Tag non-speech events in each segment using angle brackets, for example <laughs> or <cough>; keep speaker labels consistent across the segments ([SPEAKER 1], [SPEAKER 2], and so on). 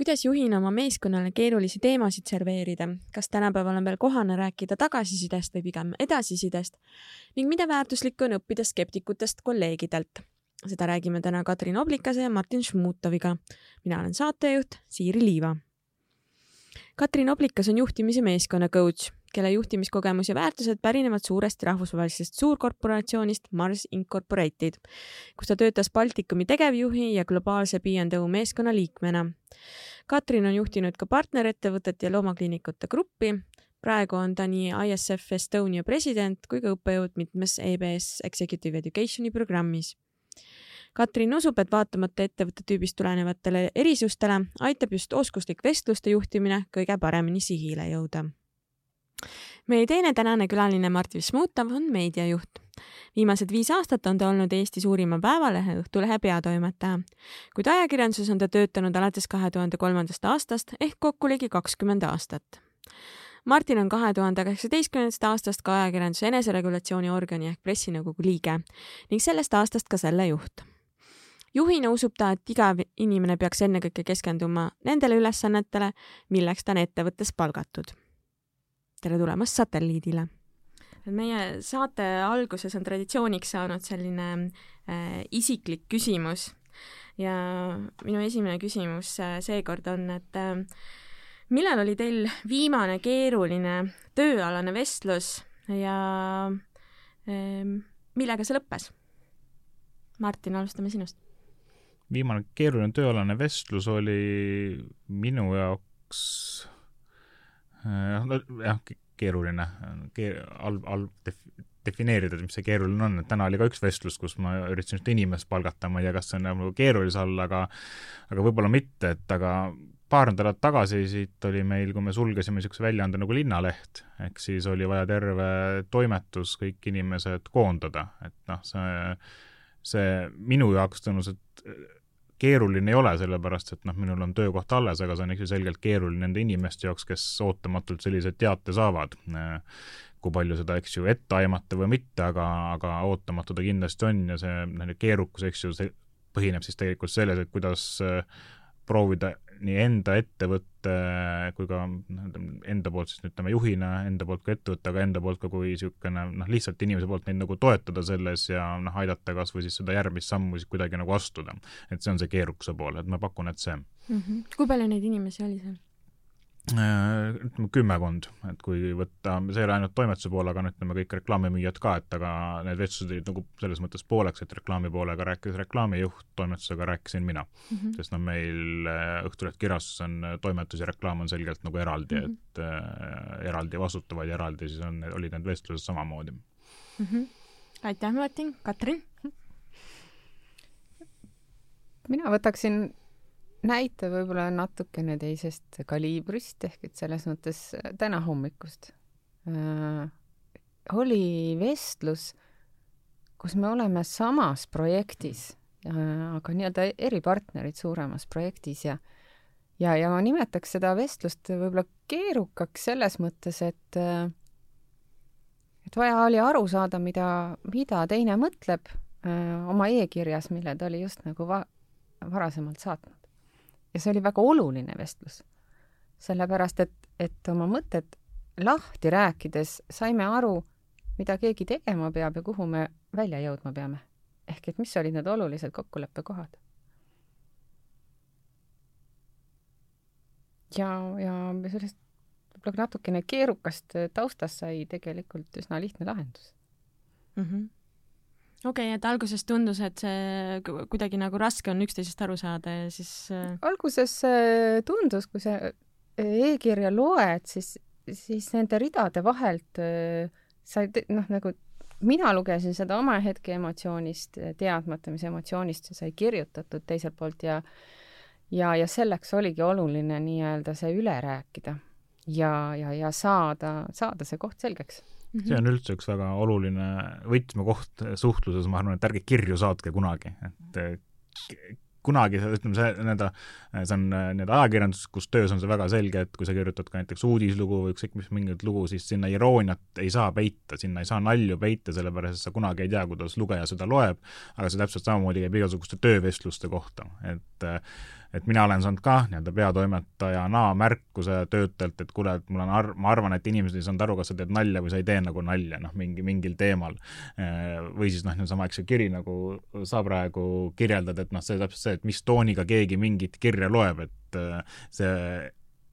[SPEAKER 1] kuidas juhina oma meeskonnale keerulisi teemasid serveerida, kas tänapäeval on veel kohane rääkida tagasisidest või pigem edasisidest ning mida väärtuslikku on õppida skeptikutest kolleegidelt. seda räägime täna Katrin Oblikase ja Martin Šmutoviga. mina olen saatejuht Siiri Liiva. Katrin Oblikas on juhtimise meeskonna coach kelle juhtimiskogemus ja väärtused pärinevad suuresti rahvusvahelisest suurkorporatsioonist Mars Incorporated, kus ta töötas Baltikumi tegevjuhi ja globaalse B&O meeskonna liikmena. Katrin on juhtinud ka partnerettevõtet ja loomakliinikute gruppi. praegu on ta nii ISF Estonia president kui ka õppejõud mitmes EBS Executive Educationi programmis Katrin usub, et vaatamata ettevõtte tüübist tulenevatele erisustele, aitab just oskuslik vestluste juhtimine kõige paremini sihile jõuda meie teine tänane külaline Martin Šmutov on meediajuht. viimased viis aastat on ta olnud Eesti suurima päevalehe Õhtulehe peatoimetaja, kuid ajakirjanduses on ta töötanud alates kahe tuhande kolmandast aastast ehk kokku ligi kakskümmend aastat. Martin on kahe tuhande kaheksateistkümnendast aastast ka ajakirjanduse eneseregulatsiooni organi ehk pressinõukogu liige ning sellest aastast ka selle juht juhina usub ta, et iga inimene peaks ennekõike keskenduma nendele ülesannetele, milleks ta on ettevõttes palgatud tere tulemast satelliidile! meie saate alguses on traditsiooniks saanud selline äh, isiklik küsimus ja minu esimene küsimus äh, seekord on, et äh, millal oli teil viimane keeruline tööalane vestlus ja äh, millega see lõppes? Martin, alustame sinust.
[SPEAKER 2] viimane keeruline tööalane vestlus oli minu jaoks Äh, jah, keeruline. Keer,, halb, halb def-, defineerida, et mis see keeruline on, et täna oli ka üks vestlus, kus ma üritasin ühte inimest palgata, ma ei tea, kas see on nagu keerulise all, aga aga võib-olla mitte, et aga paar nädalat tagasi siit oli meil, kui me sulgesime niisuguse väljaande nagu Linnaleht, ehk siis oli vaja terve toimetus, kõik inimesed koondada, et noh, see, see minu jaoks tõenäoliselt keeruline ei ole, sellepärast et noh, minul on töökoht alles, aga see on ikka selgelt keeruline nende inimeste jaoks, kes ootamatult sellise teate saavad. kui palju seda, eks ju, ette aimata või mitte, aga, aga ootamatu ta kindlasti on ja see keerukus, eks ju, see põhineb siis tegelikult selles, et kuidas proovida nii enda ettevõtte kui ka noh, enda poolt siis ütleme juhina, enda poolt ka ettevõtte, aga enda poolt ka kui niisugune noh, lihtsalt inimese poolt neid nagu toetada selles ja noh, aidata kas või siis seda järgmist sammu siis kuidagi nagu astuda. et see on see keerukuse pool, et ma pakun, et see mm.
[SPEAKER 1] -hmm. kui palju neid inimesi oli seal?
[SPEAKER 2] Ütleme kümmekond, et kui võtta, see ei ole ainult toimetuse pool, aga no ütleme kõik reklaamimüüjad ka, et aga need vestlused olid nagu selles mõttes pooleks, et reklaami poolega rääkis reklaamijuht, toimetusega rääkisin mina mm. -hmm. sest noh, meil äh, Õhtuleht kirjastuses on äh, toimetus ja reklaam on selgelt nagu eraldi mm, -hmm. et äh, eraldi vastutavad ja eraldi siis on, olid need vestlused samamoodi mm.
[SPEAKER 1] -hmm. aitäh, Martin, Katrin?
[SPEAKER 3] mina võtaksin näite võib-olla natukene teisest kaliibrist ehk et selles mõttes äh, täna hommikust. Äh, oli vestlus, kus me oleme samas projektis äh,, aga nii-öelda eripartnerid suuremas projektis ja ja, ja ma nimetaks seda vestlust võib-olla keerukaks selles mõttes, et äh, et vaja oli aru saada, mida, mida teine mõtleb äh, oma e-kirjas, mille ta oli just nagu va-, varasemalt saatnud ja see oli väga oluline vestlus. sellepärast, et, et oma mõtted lahti rääkides saime aru, mida keegi tegema peab ja kuhu me välja jõudma peame. ehk et mis olid need olulised kokkuleppekohad. ja, ja sellest võib-olla natukene keerukast taustast sai tegelikult üsna lihtne lahendus
[SPEAKER 1] mm. -hmm okei okay,, et alguses tundus, et see kuidagi nagu raske on üksteisest aru saada ja siis
[SPEAKER 3] äh, alguses äh, tundus, kui sa äh, e-kirja loed, siis, siis nende ridade vahelt sa noh, nagu mina lugesin seda oma hetke emotsioonist, teadmata, mis emotsioonist see sai kirjutatud teiselt poolt ja ja, ja selleks oligi oluline nii-öelda see üle rääkida ja, ja, ja saada, saada see koht selgeks
[SPEAKER 2] see on üldse üks väga oluline võtmekoht suhtluses, ma arvan, et ärge kirju saatke kunagi, et kunagi, ütleme see nii-öelda, see on nii-öelda ajakirjandus, kus töös on see väga selge, et kui sa kirjutad ka näiteks uudislugu või ükskõik mis mingit lugu, siis sinna irooniat ei saa peita, sinna ei saa nalju peita, sellepärast et sa kunagi ei tea, kuidas lugeja seda loeb, aga see täpselt samamoodi käib igasuguste töövestluste kohta, et et mina olen saanud ka nii-öelda peatoimetajana märkuse töötajalt, et kuule, et mul on arv, ma arvan, et inimesed ei saanud aru, kas sa teed nalja või sa ei tee nagu nalja, noh, mingi, mingil teemal. või siis noh, sama, eks ju, kiri, nagu sa praegu kirjeldad, et noh, see täpselt see, et mis tooniga keegi mingit kirja loeb, et see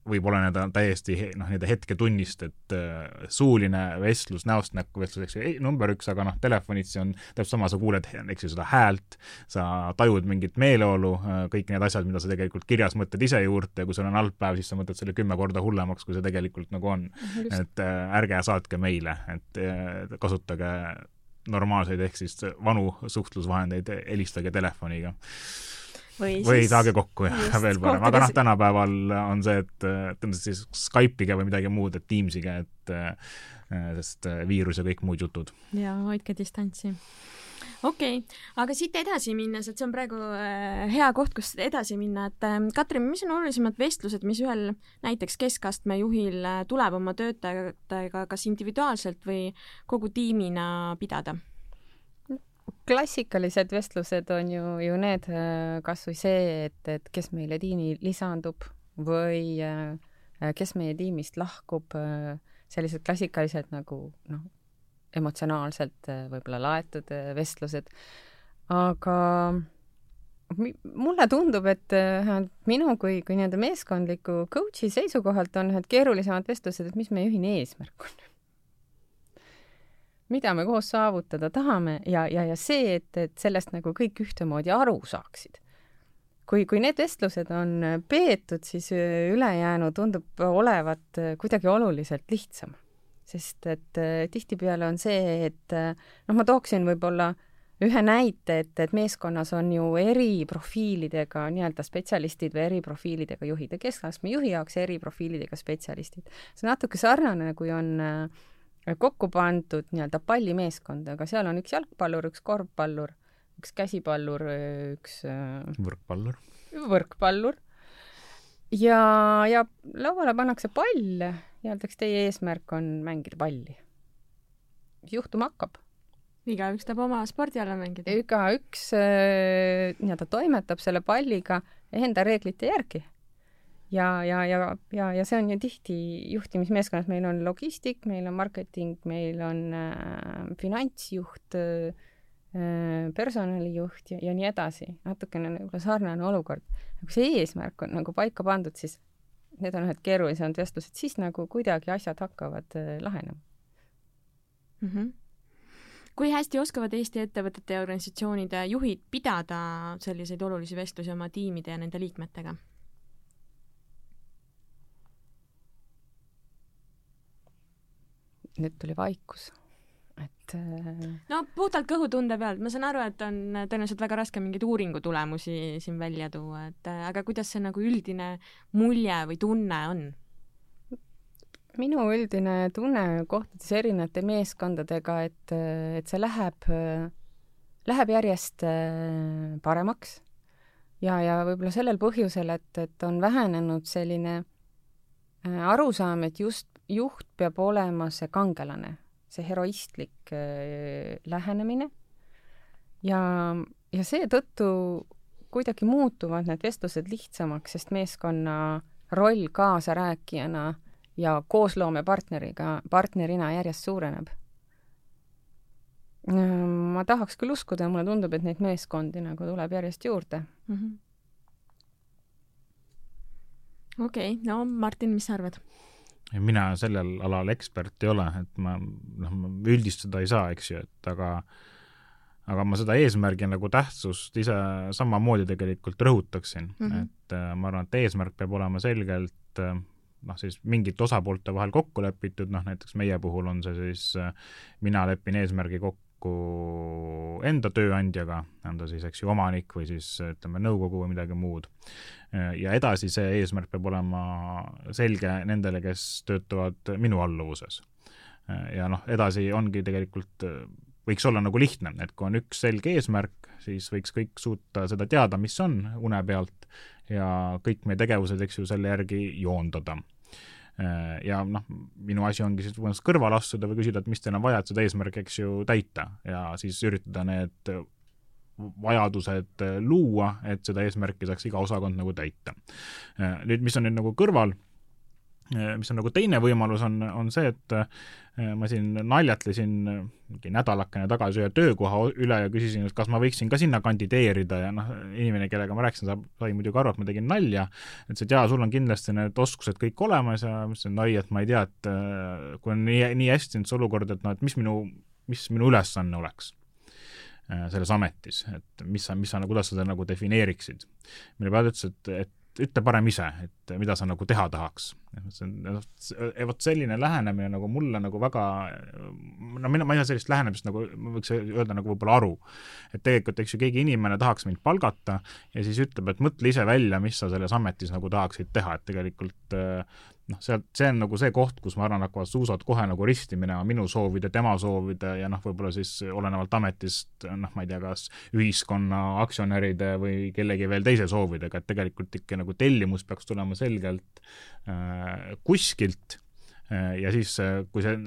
[SPEAKER 2] võib oleneda täiesti noh, nii-öelda hetketunnist, et äh, suuline vestlus, näost näkku vestlus, eks ju, number üks, aga noh, telefonitsi on täpselt sama, sa kuuled, eks ju, seda häält, sa tajud mingit meeleolu, äh, kõik need asjad, mida sa tegelikult kirjas mõtled ise juurde ja kui sul on halb päev, siis sa mõtled selle kümme korda hullemaks, kui see tegelikult nagu on. et äh, ärge saatke meile, et kasutage normaalseid ehk siis vanu suhtlusvahendeid, helistage telefoniga või, või siis... saage kokku ja veel parem, aga noh, tänapäeval on see, et ütleme siis Skype'iga või midagi muud, et Teamsiga, et sest viirus ja kõik muud jutud.
[SPEAKER 1] ja hoidke distantsi okei okay., aga siit edasi minnes, et see on praegu äh, hea koht, kus edasi minna, et äh, Katrin, mis on olulisemad vestlused, mis ühel näiteks keskastme juhil äh, tuleb oma töötajatega kas individuaalselt või kogu tiimina pidada?
[SPEAKER 3] Klassikalised vestlused on ju, ju need äh, kasvõi see, et, et kes meile tiimi lisandub või äh, kes meie tiimist lahkub, äh, sellised klassikalised nagu noh, emotsionaalselt võib-olla laetud vestlused, aga mulle tundub, et minu kui, kui nii-öelda meeskondliku coach'i seisukohalt on ühed keerulisemad vestlused, et mis meie ühine eesmärk on mida me koos saavutada tahame ja, ja, ja see, et, et sellest nagu kõik ühtemoodi aru saaksid. kui, kui need vestlused on peetud, siis ülejäänu tundub olevat kuidagi oluliselt lihtsam. sest et äh, tihtipeale on see, et äh, noh, ma tooksin võib-olla ühe näite, et, et meeskonnas on ju eri profiilidega nii-öelda spetsialistid või eri profiilidega juhid ja keskastme juhi jaoks eri profiilidega spetsialistid. see on natuke sarnane, kui on äh, kokku pandud nii-öelda pallimeeskond, aga seal on üks jalgpallur, üks korvpallur, üks käsipallur, üks
[SPEAKER 2] äh, võrkpallur.
[SPEAKER 3] võrkpallur. ja, ja lauale pannakse pall ja öeldakse, teie eesmärk on mängida palli. juhtuma hakkab.
[SPEAKER 1] igaüks tahab oma spordiala mängida.
[SPEAKER 3] igaüks äh, nii-öelda toimetab selle palliga enda reeglite järgi ja, ja, ja, ja, ja see on ju tihti juhtimismeeskonnas, meil on logistik, meil on marketing, meil on äh, finantsjuht äh,, personalijuht ja, ja nii edasi. natukene võib-olla sarnane olukord. kui see eesmärk on nagu paika pandud, siis need on ühed keerulisemad vestlused, siis nagu kuidagi asjad hakkavad äh, lahenema
[SPEAKER 1] mm. -hmm kui hästi oskavad Eesti ettevõtete ja organisatsioonide juhid pidada selliseid olulisi vestlusi oma tiimide ja nende liikmetega?
[SPEAKER 3] Nüüd tuli vaikus, et äh,
[SPEAKER 1] no puhtalt kõhutunde pealt, ma saan aru, et on tõenäoliselt väga raske mingeid uuringu tulemusi siin välja tuua, et äh, aga kuidas see nagu üldine mulje või tunne on?
[SPEAKER 3] minu üldine tunne kohtades erinevate meeskondadega, et, et see läheb, läheb järjest äh, paremaks. Ja, ja võib-olla sellel põhjusel, et, et on vähenenud selline arusaam, et just juht peab olema see kangelane, see heroistlik äh, lähenemine ja, ja seetõttu kuidagi muutuvad need vestlused lihtsamaks, sest meeskonna roll kaasarääkijana ja koosloomepartneriga, partnerina järjest suureneb. ma tahaks küll uskuda mulle tundub, et neid meeskondi nagu tuleb järjest juurde mm. -hmm.
[SPEAKER 1] okei okay,, no Martin, mis sa arvad?
[SPEAKER 2] Mina sellel alal ekspert ei ole, et ma noh, ma üldistada ei saa, eks ju, et aga aga ma seda eesmärgi nagu tähtsust ise samamoodi tegelikult rõhutaksin mm, -hmm. et äh, ma arvan, et eesmärk peab olema selgelt äh, noh, siis mingite osapoolte vahel kokku lepitud, noh näiteks meie puhul on see siis äh,, mina lepin eesmärgi kokku kokku enda tööandjaga, on ta siis, eks ju, omanik või siis ütleme, nõukogu või midagi muud. ja edasi see eesmärk peab olema selge nendele, kes töötavad minu alluvuses. ja noh, edasi ongi tegelikult, võiks olla nagu lihtne, et kui on üks selge eesmärk, siis võiks kõik suuta seda teada, mis on une pealt ja kõik meie tegevused, eks ju, selle järgi joondada ja noh, minu asi ongi siis põhimõtteliselt kõrvale astuda või küsida, et mis teil on vaja, et seda eesmärki, eks ju, täita ja siis üritada need vajadused luua, et seda eesmärki saaks iga osakond nagu täita. Äh, nüüd, mis on nüüd nagu kõrval Äh, mis on nagu teine võimalus, on, on see, et äh, ma siin naljatlesin mingi nädalakene tagasi ühe töökoha üle ja küsisin, et kas ma võiksin ka sinna kandideerida ja noh, inimene, kellega ma rääkisin, saab, sai muidugi aru, et ma tegin nalja, ütles, et jaa, sul on kindlasti need oskused kõik olemas ja ma ütlesin, et oi, et ma ei tea, et äh, kui on nii, nii hästi nüüd see olukord, et noh, et mis minu, mis minu ülesanne oleks selles ametis, et mis sa, mis sa, kuidas sa seda nagu defineeriksid. mille peale ta ütles, et, et ütle parem ise, et mida sa nagu teha tahaks. see on, noh, vot selline lähenemine nagu mulle nagu väga, no mina, ma ei saa sellist lähenemist nagu, ma võiks öelda nagu võib-olla aru. et tegelikult, eks ju, keegi inimene tahaks mind palgata ja siis ütleb, et mõtle ise välja, mis sa selles ametis nagu tahaksid teha, et tegelikult noh, sealt, see on nagu see koht, kus ma arvan, hakkavad suusad kohe nagu risti minema minu soovide, tema soovide ja noh, võib-olla siis olenevalt ametist, noh, ma ei tea, kas ühiskonna aktsionäride või kellegi veel teise soovidega, et tegelikult ikka nagu tellimus peaks tulema selgelt äh, kuskilt äh, ja siis, äh, kui see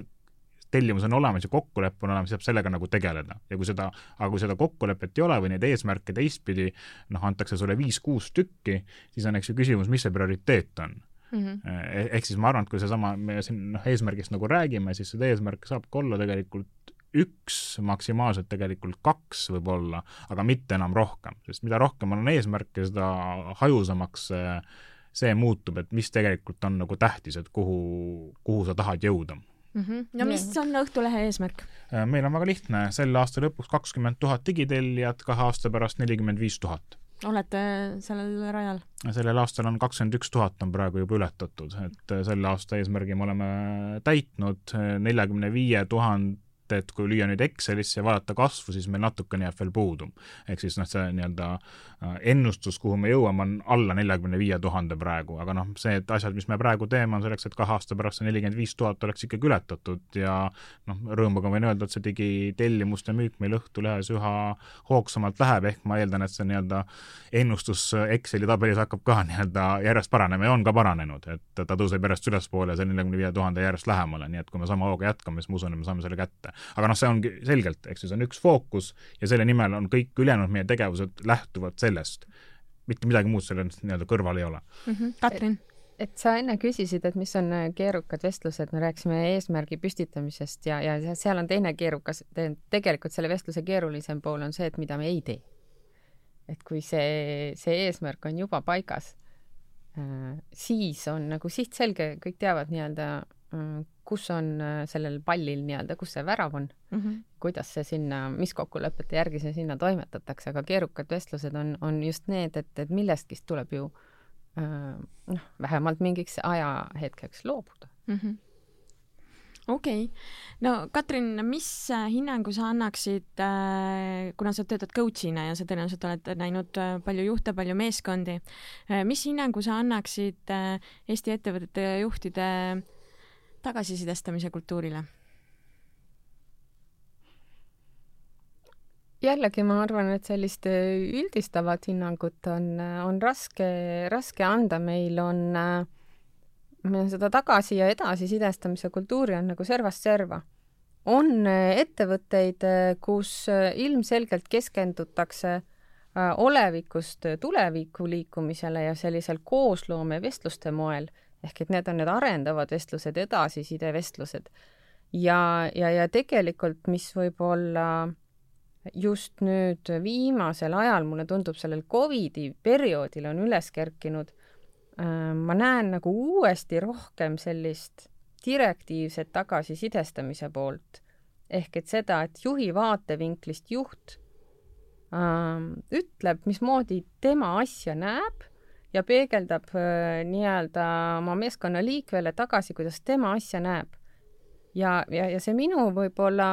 [SPEAKER 2] tellimus on olemas ja kokkulepe on olemas, saab sellega nagu tegeleda. ja kui seda, aga kui seda kokkulepet ei ole või neid eesmärke teistpidi, noh, antakse sulle viis-kuus tükki, siis on, eks ju, küsimus, mis see prioriteet on mm. -hmm. ehk siis ma arvan, et kui seesama, me siin noh, eesmärgist nagu räägime, siis seda eesmärk saabki olla tegelikult üks, maksimaalselt tegelikult kaks võib-olla, aga mitte enam rohkem, sest mida rohkem on eesmärke, seda hajusamaks see, see muutub, et mis tegelikult on nagu tähtis, et kuhu, kuhu sa tahad jõuda
[SPEAKER 1] mm. -hmm. no mis on Õhtulehe eesmärk?
[SPEAKER 2] Äh, meil on väga lihtne, selle aasta lõpuks kakskümmend tuhat digitellijat, kahe aasta pärast nelikümmend viis tuhat
[SPEAKER 1] olete sellel rajal?
[SPEAKER 2] sellel aastal on kakskümmend üks tuhat on praegu juba ületatud, et selle aasta eesmärgi me oleme täitnud, neljakümne viie tuhande et kui lüüa nüüd Excelisse ja vaadata kasvu, siis meil natukene jääb veel puudu. ehk siis noh, see nii-öelda äh, ennustus, kuhu me jõuame, on alla neljakümne viie tuhande praegu, aga noh, see, et asjad, mis me praegu teeme, on selleks, et kahe aasta pärast see nelikümmend viis tuhat oleks ikkagi ületatud ja noh, rõõmuga võin öelda, et see digitellimuste müük meil Õhtulehes üha hoogsamalt läheb, ehk ma eeldan, et see nii-öelda ennustus Exceli tabelis hakkab ka nii-öelda järjest paranema ja on ka paranenud, et ta tõuseb järjest ülespoole ja see neljakümne viie tuhande järjest lähemale, nii et kui me sama hooga jätkame, siis ma usun, et me saame selle kätte aga noh, see ongi selgelt, eks ju, see on üks fookus ja selle nimel on kõik ülejäänud meie tegevused lähtuvad sellest. mitte midagi muud sellel nii-öelda kõrval ei ole
[SPEAKER 1] mm. -hmm. Katrin?
[SPEAKER 3] et sa enne küsisid, et mis on äh, keerukad vestlused, me rääkisime eesmärgi püstitamisest ja, ja seal on teine keerukas, tegelikult selle vestluse keerulisem pool on see, et mida me ei tee. et kui see, see eesmärk on juba paigas, äh, siis on nagu siht selge, kõik teavad nii-öelda Mm, kus on äh, sellel pallil nii-öelda, kus see värav on mm, -hmm. kuidas see sinna, mis kokkulepete järgi see sinna toimetatakse, aga keerukad vestlused on, on just need, et, et millestki tuleb ju äh, noh, vähemalt mingiks ajahetkeks loobuda mm. -hmm
[SPEAKER 1] okei okay., no Katrin, mis äh, hinnangu sa annaksid, kuna sa töötad coach'ina ja sa tõenäoliselt oled näinud palju juhte, palju meeskondi, mis hinnangu sa annaksid Eesti ettevõtete juhtide tagasisidestamise kultuurile?
[SPEAKER 3] jällegi ma arvan, et sellist üldistavat hinnangut on, on raske, raske anda, meil on, meil on seda tagasi ja edasisidestamise kultuuri on nagu servast serva. on ettevõtteid, kus ilmselgelt keskendutakse äh, olevikust tulevikku liikumisele ja sellisel koosloome vestluste moel ehk et need on need arendavad vestlused, edasiside vestlused. ja, ja, ja tegelikult, mis võib-olla just nüüd viimasel ajal, mulle tundub, sellel Covidi perioodil on üles kerkinud, äh, ma näen nagu uuesti rohkem sellist direktiivset tagasisidestamise poolt. ehk et seda, et juhi vaatevinklist juht ähm, ütleb, mismoodi tema asja näeb ja peegeldab äh, nii-öelda oma meeskonna liikvele tagasi, kuidas tema asja näeb. ja, ja, ja see minu võib-olla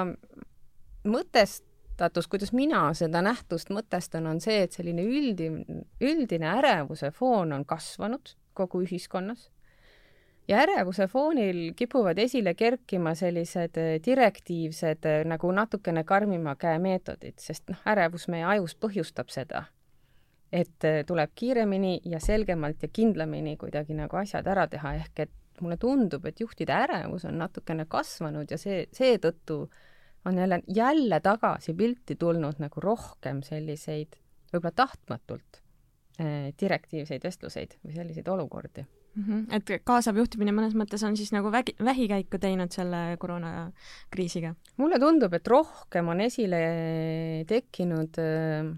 [SPEAKER 3] mõtestatus, kuidas mina seda nähtust mõtestan, on see, et selline üldine, üldine ärevuse foon on kasvanud kogu ühiskonnas ja ärevuse foonil kipuvad esile kerkima sellised äh, direktiivsed äh, nagu natukene karmima käe meetodid, sest noh, ärevus meie ajus põhjustab seda, et äh, tuleb kiiremini ja selgemalt ja kindlamini kuidagi nagu asjad ära teha, ehk et mulle tundub, et juhtide ärevus on natukene kasvanud ja see, seetõttu on jälle, jälle tagasi pilti tulnud nagu rohkem selliseid võib-olla tahtmatult eh, direktiivseid vestluseid või selliseid olukordi
[SPEAKER 1] mm. -hmm. et kaasav juhtimine mõnes mõttes on siis nagu vägi, vähikäiku teinud selle koroonakriisiga?
[SPEAKER 3] mulle tundub, et rohkem on esile tekkinud, äh,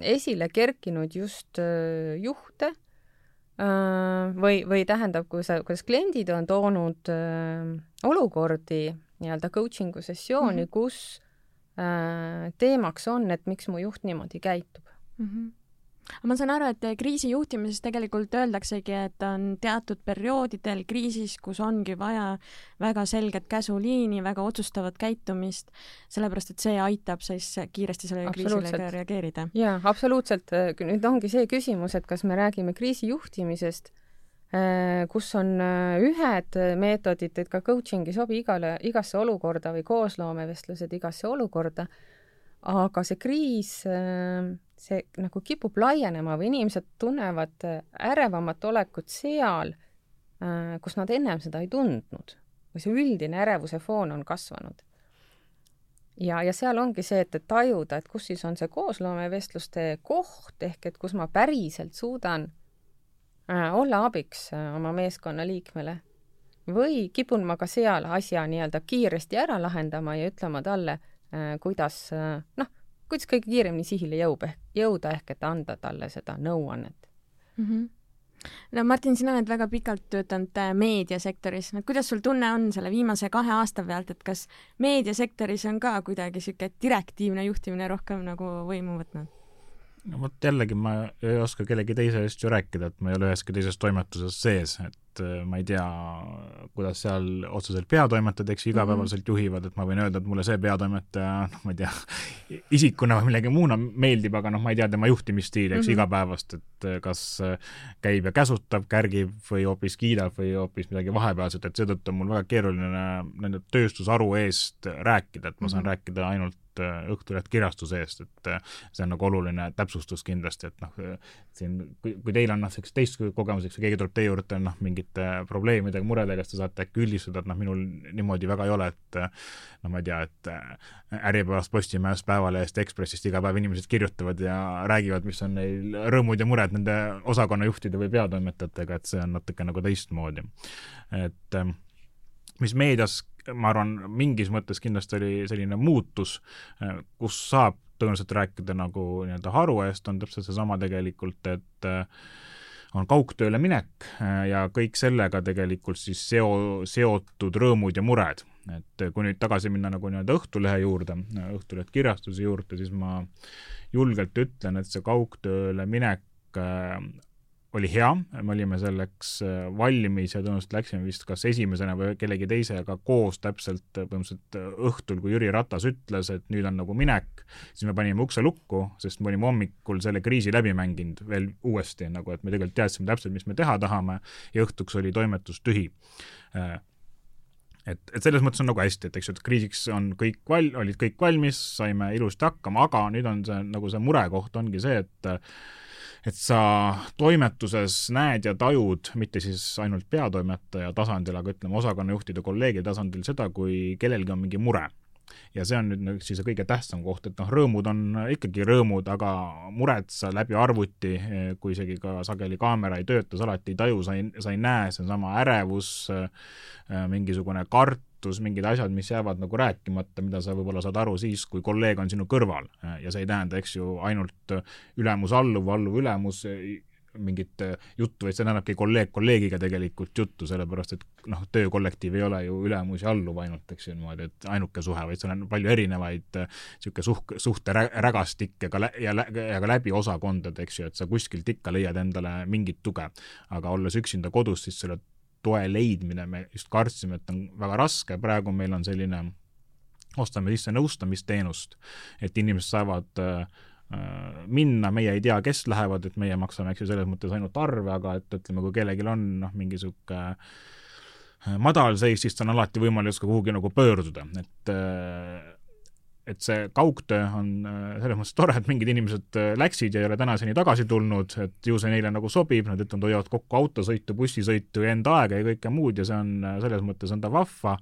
[SPEAKER 3] esile kerkinud just äh, juhte äh, või, või tähendab, kui sa, kuidas kliendid on toonud olukordi nii-öelda coaching'u sessiooni mm, -hmm. kus teemaks on, et miks mu juht niimoodi käitub mm. -hmm
[SPEAKER 1] ma saan aru, et kriisi juhtimises tegelikult öeldaksegi, et on teatud perioodidel kriisis, kus ongi vaja väga selget käsuliini, väga otsustavat käitumist, sellepärast et see aitab siis kiiresti sellele kriisile reageerida.
[SPEAKER 3] jaa, absoluutselt. nüüd ongi see küsimus, et kas me räägime kriisi juhtimisest, äh, kus on äh, ühed meetodid, et ka coaching ei sobi igale, igasse olukorda või koosloomevestlused igasse olukorda, aga see kriis äh, see nagu kipub laienema või inimesed tunnevad äh, ärevamat olekut seal, äh, kus nad ennem seda ei tundnud või see üldine ärevuse foon on kasvanud. ja, ja seal ongi see, et, et tajuda, et kus siis on see koosloomevestluste koht ehk et kus ma päriselt suudan olla abiks oma meeskonna liikmele või kipun ma ka seal asja nii-öelda kiiresti ära lahendama ja ütlema talle kuidas äh, noh, kuidas kõige kiiremini sihile jõub jõuda ehk et anda talle seda nõuannet mm.
[SPEAKER 1] -hmm no Martin, sina oled väga pikalt töötanud äh, meediasektoris, no kuidas sul tunne on selle viimase kahe aasta pealt, et kas meediasektoris on ka kuidagi niisugune direktiivne juhtimine rohkem nagu võimu võtnud?
[SPEAKER 2] No vot jällegi ma ei oska kellegi teise eest ju rääkida, et ma ei ole üheski teises toimetuses sees, et äh, ma ei tea, kuidas seal otseselt peatoimetajad, eks ju, igapäevaselt mhm. juhivad, et ma võin öelda, et mulle see peatoimetaja, noh, ma ei tea, isikuna või millegi muuna meeldib, aga noh, ma ei tea tema juhtimisstiili, eks mm -hmm. igapäevast, et äh, kas äh, käib ja käsutab, kärgib või hoopis kiidab või hoopis midagi vahepealset, et seetõttu on mul väga keeruline nende tööstusharu eest rääkida, et ma saan mm -hmm. rääkida ainult Äh, Õhtuleht kirjastuse eest, et äh, see on nagu oluline täpsustus kindlasti, et noh, siin, kui, kui teil on noh, niisugust teist kogemus, eks ju, keegi tuleb teie juurde noh, mingite probleemidega, muredega, siis te saate äkki üldistada, et noh, minul niimoodi väga ei ole, et noh, ma ei tea, et äh, Äripäevast, Postimehest, Päevalehest, Ekspressist iga päev inimesed kirjutavad ja räägivad, mis on neil rõõmud ja mured nende osakonnajuhtide või peatoimetajatega, et see on natuke nagu teistmoodi. et mis meedias ma arvan, mingis mõttes kindlasti oli selline muutus, äh, kus saab tõenäoliselt rääkida nagu nii-öelda haru eest, on täpselt seesama tegelikult, et äh, on kaugtööle minek äh, ja kõik sellega tegelikult siis seo, seotud rõõmud ja mured. et kui nüüd tagasi minna nagu nii-öelda Õhtulehe juurde, Õhtuleht kirjastuse juurde, siis ma julgelt ütlen, et see kaugtööle minek oli hea, me olime selleks äh, valmis ja tõenäoliselt läksime vist kas esimesena või kellegi teisega koos täpselt äh, põhimõtteliselt äh, õhtul, kui Jüri Ratas ütles, et nüüd on nagu minek, siis me panime ukse lukku, sest me olime hommikul selle kriisi läbi mänginud veel uuesti nagu, et me tegelikult teadsime täpselt, mis me teha tahame ja õhtuks oli toimetus tühi. Et, et selles mõttes on nagu hästi, et eks ju, et kriisiks on kõik val-, olid kõik valmis, saime ilusti hakkama, aga nüüd on see nagu see murekoht ongi see, et et sa toimetuses näed ja tajud, mitte siis ainult peatoimetaja tasandil, aga ütleme, osakonnajuhtide, kolleegide tasandil seda, kui kellelgi on mingi mure ja see on nüüd nagu siis kõige tähtsam koht, et noh, rõõmud on ikkagi rõõmud, aga mured sa läbi arvuti, kui isegi ka sageli kaamera ei tööta, sa alati ei taju, sa ei, sa ei näe, see on sama ärevus, mingisugune kart, mingid asjad, mis jäävad nagu rääkimata, mida sa võib-olla saad aru siis, kui kolleeg on sinu kõrval. Ja see ei tähenda, eks ju, ainult ülemus alluv, alluv ülemus, mingit äh, juttu, vaid see tähendabki kolleeg kolleegiga tegelikult juttu, sellepärast et noh, töökollektiiv ei ole ju ülemus ja alluv ainult, eks ju, niimoodi, et ainuke suhe, vaid seal on palju erinevaid niisugune äh, suh-, suhterägastikke ka lä- ja lä-, ja ka läbi osakondade, eks ju, et sa kuskilt ikka leiad endale mingit tuge. aga olles üksinda kodus, siis selle toe leidmine, me just kartsime, et on väga raske, praegu meil on selline ostame sisse nõustamisteenust, et inimesed saavad äh, minna, meie ei tea, kes lähevad, et meie maksame, eks ju, selles mõttes ainult arve, aga et ütleme, kui kellelgi on noh, mingi niisugune madalseis, siis on alati võimalus ka kuhugi nagu pöörduda, et et see kaugtöö on äh, selles mõttes tore, et mingid inimesed äh, läksid ja ei ole tänaseni tagasi tulnud, et ju see neile nagu sobib, nad ütlevad, hoiavad kokku autosõitu, bussisõitu ja enda aega ja kõike muud ja see on, äh, selles mõttes on ta vahva,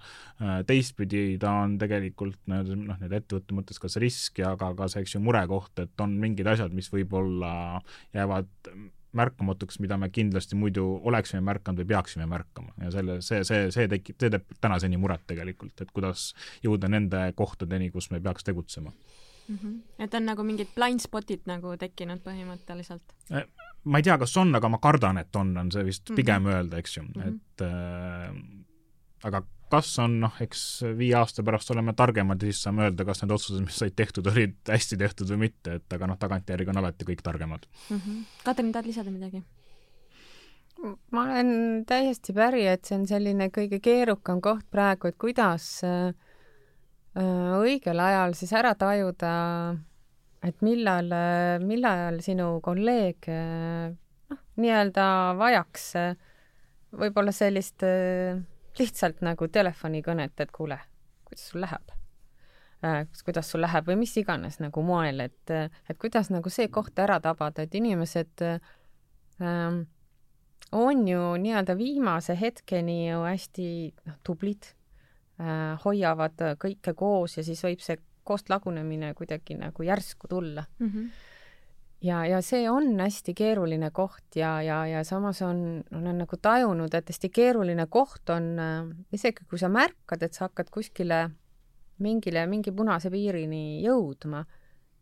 [SPEAKER 2] teistpidi ta on tegelikult noh, need ettevõtte mõttes ka see risk ja ka, ka see, eks ju, murekoht, et on mingid asjad, mis võib-olla jäävad märkamatuks, mida me kindlasti muidu oleksime märkanud või peaksime märkama ja selle, see, see, see tekib, see teeb tänaseni muret tegelikult, et kuidas jõuda nende kohtadeni, kus me peaks tegutsema
[SPEAKER 1] mm. -hmm. et on nagu mingid blind spot'id nagu tekkinud põhimõtteliselt?
[SPEAKER 2] Äh, ma ei tea, kas on, aga ma kardan, et on, on see vist pigem mm -hmm. öelda, eks ju mm, -hmm. et äh, aga kas on, noh, eks viie aasta pärast oleme targemad ja siis saame öelda, kas need otsused, mis said tehtud, olid hästi tehtud või mitte, et aga noh, tagantjärgi on alati kõik targemad
[SPEAKER 1] mm. -hmm. Katrin, tahad lisada midagi?
[SPEAKER 3] ma olen täiesti päri, et see on selline kõige keerukam koht praegu, et kuidas äh, äh õigel ajal siis ära tajuda, et millal, millal sinu kolleeg äh, noh, nii-öelda vajaks äh, võib-olla sellist äh, lihtsalt nagu telefonikõnet, et kuule, kuidas sul läheb äh,? kuidas sul läheb või mis iganes nagu moel, et, et kuidas nagu see koht ära tabada, et inimesed ähm, on ju nii-öelda viimase hetkeni ju hästi noh, tublid äh,, hoiavad kõike koos ja siis võib see koostlagunemine kuidagi nagu järsku tulla mm. -hmm ja, ja see on hästi keeruline koht ja, ja, ja samas on, olen nagu tajunud, et hästi keeruline koht on äh, isegi kui sa märkad, et sa hakkad kuskile mingile, mingi punase piirini jõudma,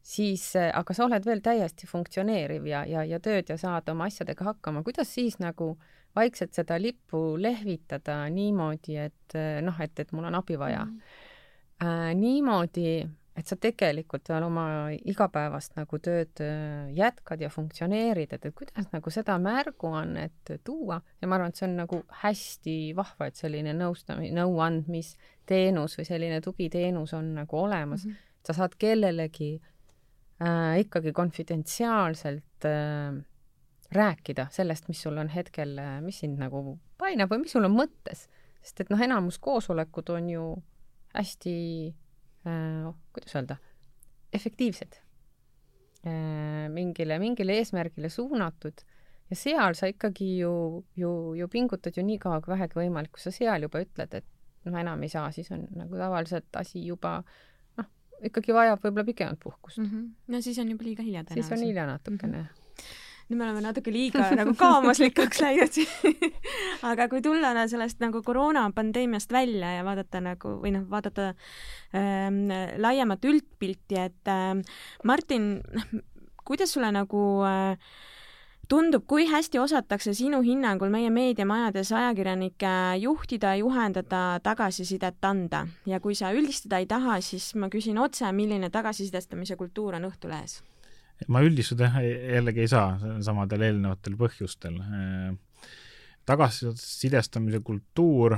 [SPEAKER 3] siis äh,, aga sa oled veel täiesti funktsioneeriv ja, ja, ja tööd ja saad oma asjadega hakkama, kuidas siis nagu vaikselt seda lippu lehvitada niimoodi, et äh, noh, et, et mul on abi vaja mm. -hmm. äh, niimoodi et sa tegelikult veel oma igapäevast nagu tööd äh, jätkad ja funktsioneerid, et, et kuidas nagu seda märguannet tuua ja ma arvan, et see on nagu hästi vahva, et selline nõustamis, nõuandmisteenus või selline tugiteenus on nagu olemas mm. -hmm. sa saad kellelegi äh, ikkagi konfidentsiaalselt äh, rääkida sellest, mis sul on hetkel, äh, mis sind nagu painab või mis sul on mõttes, sest et noh, enamus koosolekud on ju hästi kuidas öelda, efektiivsed, äh, mingile, mingile eesmärgile suunatud ja seal sa ikkagi ju, ju, ju pingutad ju nii kaua kui vähegi võimalik, kui sa seal juba ütled, et no enam ei saa, siis on nagu tavaliselt asi juba noh, ikkagi vajab võib-olla pikemat puhkust mm.
[SPEAKER 1] -hmm. no siis on juba liiga hilja
[SPEAKER 3] tõenäoliselt. siis on hilja natukene mm.
[SPEAKER 1] -hmm nüüd me oleme natuke liiga <laughs> nagu kaamuslikuks läinud <laughs> aga kui tulla sellest nagu koroonapandeemiast välja ja vaadata nagu või noh, vaadata ähm, laiemat üldpilti, et ähm, Martin, noh, kuidas sulle nagu äh, tundub, kui hästi osatakse sinu hinnangul meie meediamajades ajakirjanikke juhtida, juhendada, tagasisidet anda ja kui sa üldistada ei taha, siis ma küsin otse, milline tagasisidestamise kultuur on Õhtulehes?
[SPEAKER 2] Ma üldistada jällegi ei saa samadel eelnevatel põhjustel. tagasisidestamise kultuur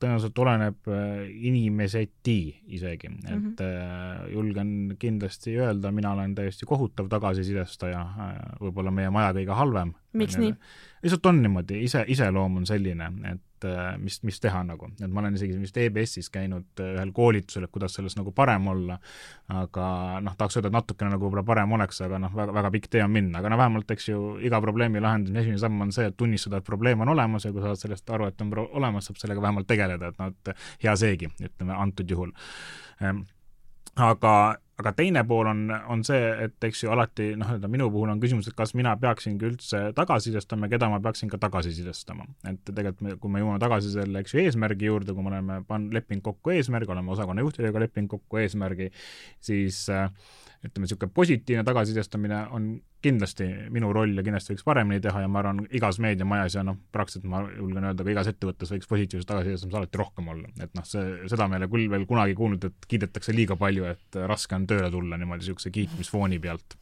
[SPEAKER 2] tõenäoliselt oleneb inimeseti isegi, et mm -hmm. julgen kindlasti öelda, mina olen täiesti kohutav tagasisidestaja, võib-olla meie maja kõige halvem.
[SPEAKER 1] miks nii?
[SPEAKER 2] Lihtsalt on niimoodi, ise, iseloom on selline, et äh, mis, mis teha nagu, et ma olen isegi vist EBS-is käinud äh, ühel koolitusel, et kuidas selles nagu parem olla, aga noh, tahaks öelda, et natukene nagu võib-olla parem oleks, aga noh, väga, väga pikk tee on minna, aga no vähemalt eks ju iga probleemi lahendamise esimene samm on see, et tunnistada, et probleem on olemas ja kui sa saad sellest aru, et on olemas, saab sellega vähemalt tegeleda, et noh, et hea seegi, ütleme antud juhul. Ehm, aga aga teine pool on, on see, et eks ju alati noh, nii-öelda minu puhul on küsimus, et kas mina peaksingi üldse tagasisidestama ja keda ma peaksin ka tagasisidestama. et tegelikult me, kui me jõuame tagasi selle, eks ju, eesmärgi juurde, kui me oleme pannud, leppinud kokku eesmärgi, oleme osakonna juhtidega leppinud kokku eesmärgi, siis äh, ütleme, niisugune positiivne tagasisidestamine on kindlasti minu roll ja kindlasti võiks paremini teha ja ma arvan, igas meediamajas ja noh, praktiliselt ma julgen öelda, ka igas ettevõttes võiks positiivset tagasisidestamise alati rohkem olla. et noh, see, seda me ei ole küll veel kunagi kuulnud, et kiidetakse liiga palju, et raske on tööle tulla niimoodi niisuguse kiitmisfooni pealt.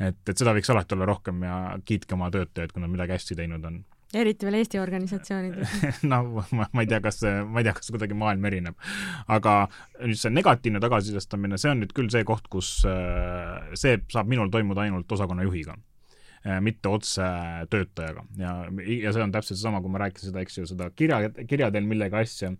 [SPEAKER 2] et, et seda võiks alati olla rohkem ja kiitke oma töötajaid, kui nad midagi hästi teinud on
[SPEAKER 1] eriti veel Eesti organisatsioonides <laughs>
[SPEAKER 2] no ma, ma ei tea, kas ma ei tea, kas kuidagi maailm erineb. aga nüüd see negatiivne tagasisidestamine, see on nüüd küll see koht, kus äh, see saab minul toimuda ainult osakonna juhiga Äh, mitte otse töötajaga. Ja, ja see on täpselt seesama, kui ma rääkisin seda, eks ju, seda kirja, kirja teel millegi asja,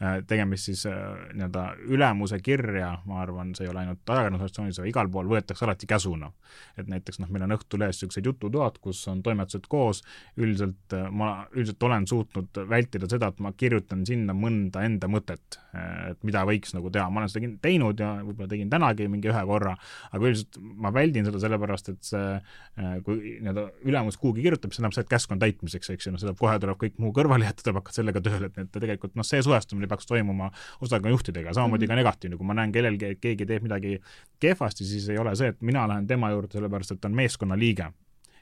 [SPEAKER 2] äh, tegemist siis äh, nii-öelda ülemuse kirja, ma arvan, see ei ole ainult ajakirjandusorganisatsioonis, aga igal pool võetakse alati käsuna. et näiteks noh, meil on Õhtulehes niisugused jututoad, kus on toimetused koos, üldiselt ma üldiselt olen suutnud vältida seda, et ma kirjutan sinna mõnda enda mõtet, et mida võiks nagu teha, ma olen seda teinud ja võib-olla tegin tänagi mingi ühe korra, aga üldiselt ma väldin seda sellepärast, et see, kui nii-öelda ülemus kuhugi kirjutab, tähendab seda, et käsk on täitmiseks, eks ju, noh, seda kohe tuleb kõik muu kõrvale jätta, tuleb hakata sellega tööle, et, et tegelikult noh, see suhestumine peaks toimuma osakonna juhtidega, samamoodi mm -hmm. ka negatiivne, kui ma näen kellelgi, et keegi teeb midagi kehvasti, siis ei ole see, et mina lähen tema juurde sellepärast, et ta on meeskonna liige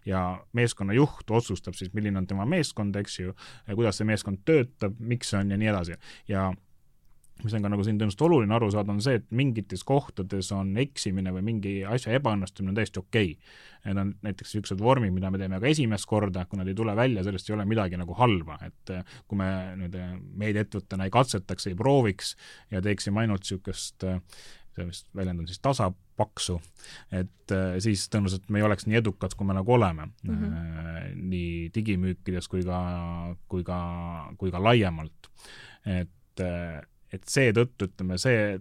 [SPEAKER 2] ja meeskonna juht otsustab siis, milline on tema meeskond, eks ju, kuidas see meeskond töötab, miks see on ja nii edasi. ja mis on ka nagu siin tõenäoliselt oluline aru saada, on see, et mingites kohtades on eksimine või mingi asja ebaõnnestumine täiesti okei okay.. Need on näiteks niisugused vormid, mida me teeme ka esimest korda, kui nad ei tule välja, sellest ei ole midagi nagu halba, et eh, kui me nüüd eh, meediaettevõttena ei katsetaks, ei prooviks ja teeksime ainult niisugust eh, see vist väljend on siis tasapaksu, et siis tõenäoliselt me ei oleks nii edukad, kui me nagu oleme mm, -hmm. nii digimüükides kui ka, kui ka, kui ka laiemalt. et et seetõttu ütleme, see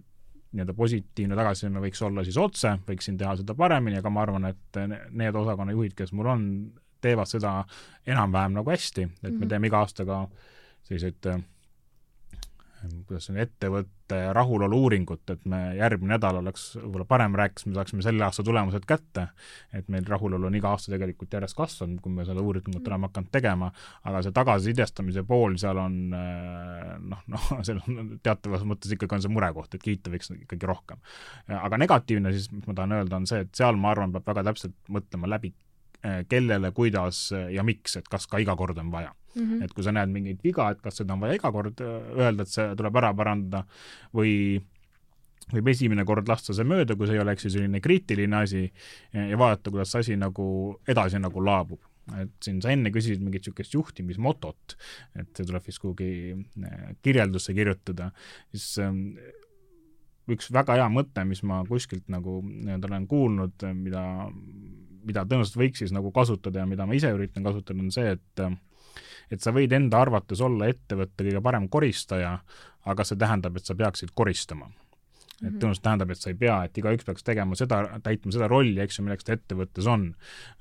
[SPEAKER 2] nii-öelda positiivne tagasiside võiks olla siis otse, võiksin teha seda paremini, aga ma arvan, et need osakonnajuhid, kes mul on, teevad seda enam-vähem nagu hästi, et mm -hmm. me mhm. teeme iga aastaga selliseid kuidas on, ettevõtte rahulolu uuringut, et me järgmine nädal oleks võib-olla parem rääkis, me saaksime selle aasta tulemused kätte, et meil rahulolu on iga aasta tegelikult järjest kasvanud, kui me seda uuringut oleme hakanud tegema, aga see tagasisidestamise pool seal on noh, noh, <laughs> seal on teatavas mõttes ikkagi on see murekoht, et kiita võiks ikkagi rohkem. aga negatiivne siis, mis ma tahan öelda, on see, et seal ma arvan, peab väga täpselt mõtlema läbi, kellele, kuidas ja miks, et kas ka iga kord on vaja mm. -hmm. et kui sa näed mingit viga, et kas seda on vaja iga kord äh, öelda, et see tuleb ära parandada või võib esimene kord lasta see mööda, kui see ei ole, eks ju, selline kriitiline asi ja vaadata, kuidas see asi nagu edasi nagu laabub et siin sa enne küsisid mingit niisugust juhtimismotot, et see tuleb vist kuhugi kirjeldusse kirjutada, siis ähm, üks väga hea mõte, mis ma kuskilt nagu nii-öelda olen kuulnud, mida, mida tõenäoliselt võiks siis nagu kasutada ja mida ma ise üritan kasutada, on see, et et sa võid enda arvates olla ettevõtte kõige parem koristaja, aga see tähendab, et sa peaksid koristama et mhm. tõenäoliselt tähendab, et sa ei pea, et igaüks peaks tegema seda, täitma seda rolli, eks ju, milleks ta ettevõttes on.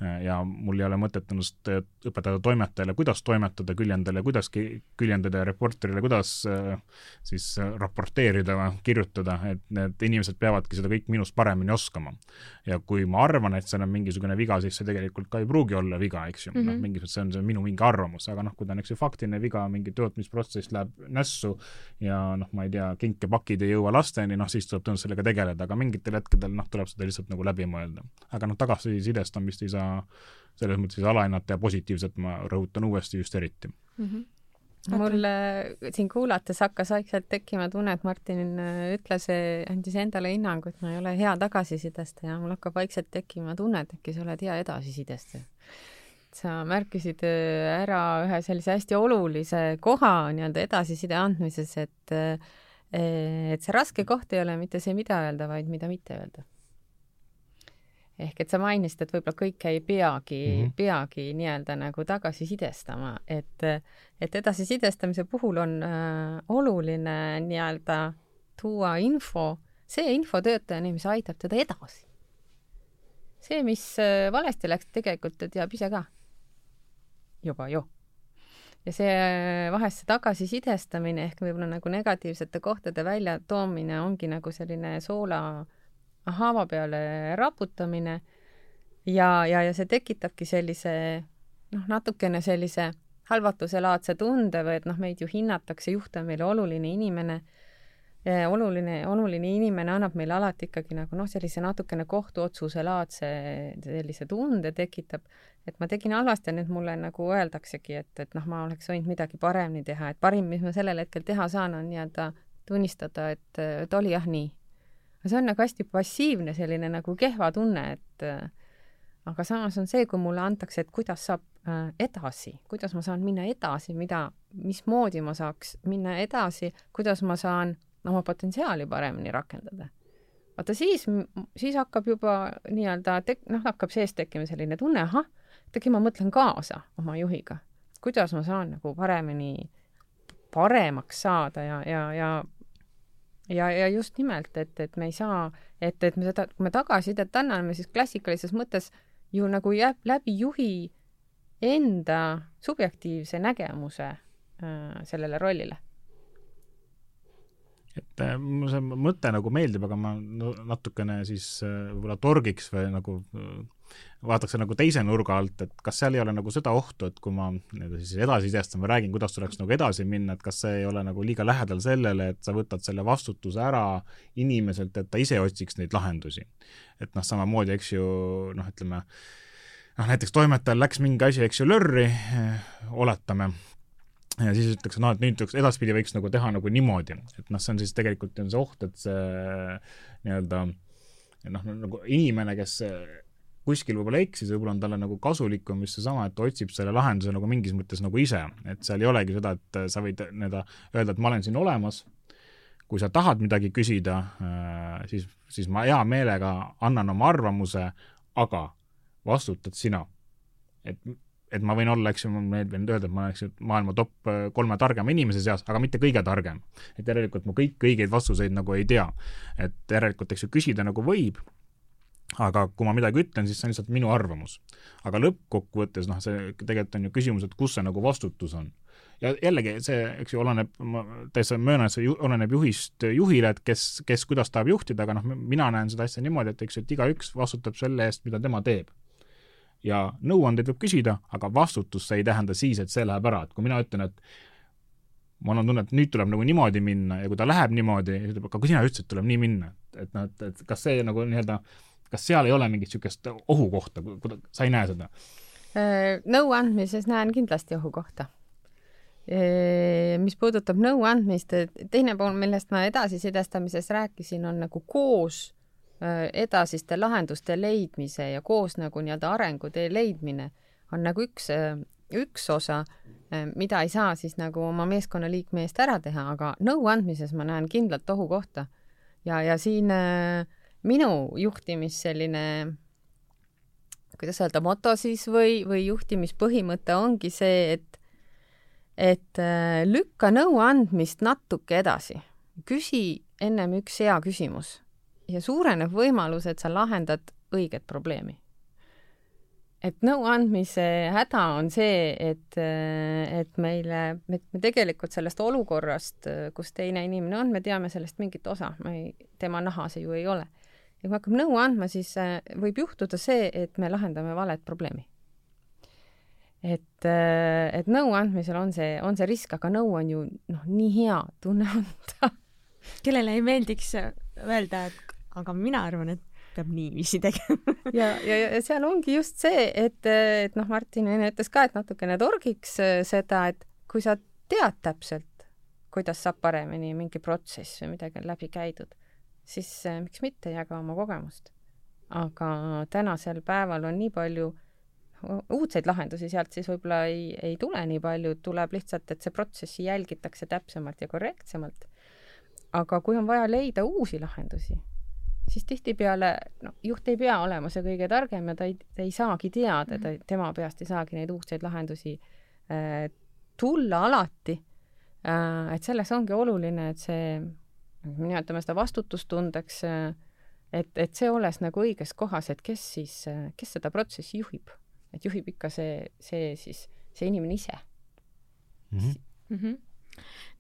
[SPEAKER 2] ja mul ei ole mõtet ennast õpetada toimetajale, kuidas toimetada, küljendajale, kuidas küljendada ja reporterile, kuidas äh, siis raporteerida või kirjutada, et need inimesed peavadki seda kõik minust paremini oskama. ja kui ma arvan, et seal on mingisugune viga, siis see tegelikult ka ei pruugi olla viga, eks ju mm -hmm., noh, mhm. mingis mõttes see on see minu mingi arvamus, aga noh, kui ta on, eks ju, faktiline viga, mingi tootmisprotsess läheb nässu ja noh, ma ei tea, kinkepakid ei jõua lasteni, noh siis tuleb tõenäoliselt sellega tegeleda, aga mingitel hetkedel noh, tuleb seda lihtsalt nagu läbi mõelda. aga noh, tagasisidestamist ei saa selles mõttes alahinnata ja positiivset ma rõhutan uuesti just eriti mm.
[SPEAKER 3] -hmm mul siin kuulates hakkas vaikselt tekkima tunne, et Martin äh, ütles, andis endale hinnangu, et ma ei ole hea tagasisidestaja, mul hakkab vaikselt tekkima tunne, et äkki sa oled hea edasisidestaja. sa märkisid äh, ära ühe sellise hästi olulise koha nii-öelda edasiside andmises, et äh, et see raske koht ei ole mitte see, mida öelda, vaid mida mitte öelda. ehk et sa mainisid, et võib-olla kõike ei peagi mm, -hmm. peagi nii-öelda nagu tagasisidestama, et, et edasisidestamise puhul on äh, oluline nii-öelda tuua info, see info töötajani, mis aitab teda edasi. see, mis äh, valesti läks, tegelikult ta teab ise ka juba ju ja see vahest see tagasisidestamine ehk võib-olla nagu negatiivsete kohtade väljatoomine ongi nagu selline soola haava peale raputamine. Ja, ja, ja see tekitabki sellise noh, natukene sellise halvatuselaadse tunde või et noh, meid ju hinnatakse, juht on meile oluline inimene oluline, oluline inimene annab meile alati ikkagi nagu noh, sellise natukene kohtuotsuse laadse sellise tunde tekitab, et ma tegin halvasti ja nüüd mulle nagu öeldaksegi, et, et noh, ma oleks võinud midagi paremini teha, et parim, mis ma sellel hetkel teha saan, on nii-öelda tunnistada, et, et oli jah nii. see on nagu hästi passiivne selline nagu kehva tunne, et aga samas on see, kui mulle antakse, et kuidas saab äh, edasi, kuidas ma saan minna edasi, mida, mismoodi ma saaks minna edasi, kuidas ma saan oma potentsiaali paremini rakendada. vaata siis, siis hakkab juba nii-öelda tek-, noh, hakkab sees tekkima selline tunne, ahah, äkki ma mõtlen kaasa oma juhiga, kuidas ma saan nagu paremini, paremaks saada ja, ja, ja ja, ja just nimelt, et, et me ei saa, et, et me seda, kui me tagasisidet anname, siis klassikalises mõttes ju nagu jääb läbi juhi enda subjektiivse nägemuse äh, sellele rollile
[SPEAKER 2] et äh, mulle see mõte nagu meeldib, aga ma natukene siis äh, võib-olla torgiks või nagu äh, vaataks nagu teise nurga alt, et kas seal ei ole nagu seda ohtu, et kui ma nii-öelda siis edasisidestan või räägin, kuidas tuleks nagu edasi minna, et kas see ei ole nagu liiga lähedal sellele, et sa võtad selle vastutuse ära inimeselt, et ta ise otsiks neid lahendusi. et noh, samamoodi, eks ju, noh, ütleme, noh näiteks toimetajal läks mingi asi, eks ju, lörri, oletame ja siis ütleks, noh, et nüüd edaspidi võiks nagu teha nagu niimoodi, et noh, see on siis tegelikult on see oht, et see nii-öelda noh, nagu inimene, kes kuskil võib-olla eksis, võib-olla on talle nagu kasulikum just seesama, et ta otsib selle lahenduse nagu mingis mõttes nagu ise, et seal ei olegi seda, et sa võid nii-öelda öelda, et ma olen siin olemas, kui sa tahad midagi küsida, siis, siis ma hea meelega annan oma arvamuse, aga vastutad sina. et et ma võin olla, eks ju, ma meeldib öelda, et ma olen, eks ju, maailma top äh, kolme targema inimese seas, aga mitte kõige targem. et järelikult ma kõik õigeid vastuseid nagu ei tea. et järelikult, eks ju, küsida nagu võib, aga kui ma midagi ütlen, siis see on lihtsalt minu arvamus. aga lõppkokkuvõttes, noh, see tegelikult on ju küsimus, et kus see nagu vastutus on. ja jällegi see, eks ju, oleneb, ma täitsa möönan, et see ju, oleneb juhist juhile, et kes, kes kuidas tahab juhtida, aga noh, mina näen seda asja niimoodi, et eks ju, et igaüks vastutab selle eest, mida tema teeb ja nõuandeid võib küsida, aga vastutust see ei tähenda siis, et see läheb ära, et kui mina ütlen, et mul on tunne, et nüüd tuleb nagu niimoodi minna ja kui ta läheb niimoodi, siis ütleb, aga kui sina ütlesid, et tuleb nii minna, et noh, et, et kas see nagu nii-öelda, kas seal ei ole mingit niisugust ohukohta, sa ei näe seda?
[SPEAKER 3] Äh, nõu andmises näen kindlasti ohukohta. Äh, mis puudutab nõu andmist, teine pool, millest ma edasisidestamises rääkisin, on nagu koos edasiste lahenduste leidmise ja koos nagu nii-öelda arengutee leidmine on nagu üks, äh, üks osa, äh, mida ei saa siis nagu oma meeskonnaliikme eest ära teha, aga nõu andmises ma näen kindlalt ohukohta. ja, ja siin minu juhtimis selline, kuidas öelda, moto siis või, või juhtimispõhimõte ongi see, et, et lükka nõu andmist natuke edasi. küsi ennem üks hea küsimus ja suureneb võimalus, et sa lahendad õiget probleemi. et nõuandmise häda on see, et, et meile, me, me tegelikult sellest olukorrast, kus teine inimene on, me teame sellest mingit osa, me ei, tema naha see ju ei ole. ja kui me hakkame nõu andma, siis võib juhtuda see, et me lahendame valet probleemi et, et nõu andmisel on see, on see risk, aga nõu on ju noh, nii hea tunne anda.
[SPEAKER 1] kellele ei meeldiks öelda, et aga mina arvan, et peab niiviisi tegema <laughs>
[SPEAKER 3] ja, ja, ja seal ongi just see, et, et noh, Martin enne ütles ka, et natukene torgiks äh, seda, et kui sa tead täpselt, kuidas saab paremini mingi protsess või midagi on läbi käidud, siis äh, miks mitte jaga oma kogemust. aga tänasel päeval on nii palju uudseid lahendusi sealt siis võib-olla ei, ei tule nii palju, tuleb lihtsalt, et see protsessi jälgitakse täpsemalt ja korrektsemalt. aga kui on vaja leida uusi lahendusi siis tihtipeale no juht ei pea olema see kõige targem ja ta ei, ta ei saagi teada, ta, mhm. tema peast ei saagi neid uudseid lahendusi äh, tulla alati äh,. et selleks ongi oluline, et see, nimetame seda vastutustundeks äh,, et, et see oleks nagu õiges kohas, et kes siis, äh, kes seda protsessi juhib. et juhib ikka see, see siis, see inimene ise
[SPEAKER 1] mm. -hmm. Mm -hmm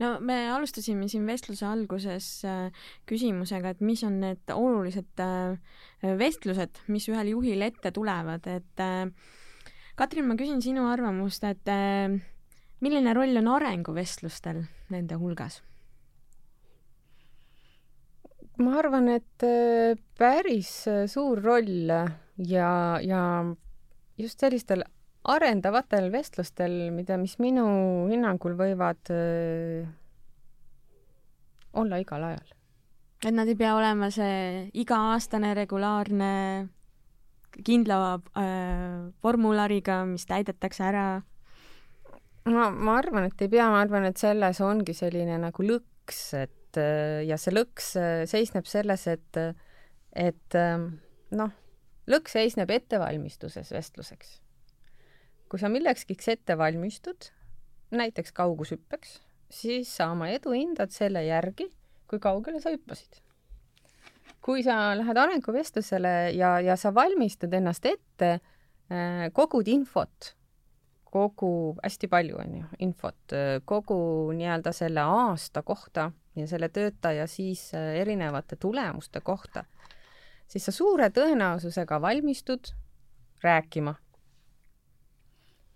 [SPEAKER 1] no me alustasime siin vestluse alguses äh, küsimusega, et mis on need olulised äh, vestlused, mis ühel juhil ette tulevad, et äh, Katrin, ma küsin sinu arvamust, et milline roll on arenguvestlustel nende hulgas?
[SPEAKER 3] ma arvan, et päris suur roll ja, ja just sellistel arendavatel vestlustel, mida, mis minu hinnangul võivad öö, olla igal ajal.
[SPEAKER 1] et nad ei pea olema see iga-aastane regulaarne kindla äh, formulariga, mis täidetakse ära?
[SPEAKER 3] ma, ma arvan, et ei pea, ma arvan, et selles ongi selline nagu lõks, et äh, ja see lõks äh, seisneb selles, et, et noh, lõks seisneb ettevalmistuses vestluseks. Kui sa millekski ette valmistud, näiteks kaugushüppeks, siis sa oma edu hindad selle järgi, kui kaugele sa hüppasid. kui sa lähed arenguvestlusele ja, ja sa valmistad ennast ette, äh, kogud infot kogu, hästi palju on ju infot kogu nii-öelda selle aasta kohta ja selle töötaja siis äh, erinevate tulemuste kohta, siis sa suure tõenäosusega valmistud rääkima.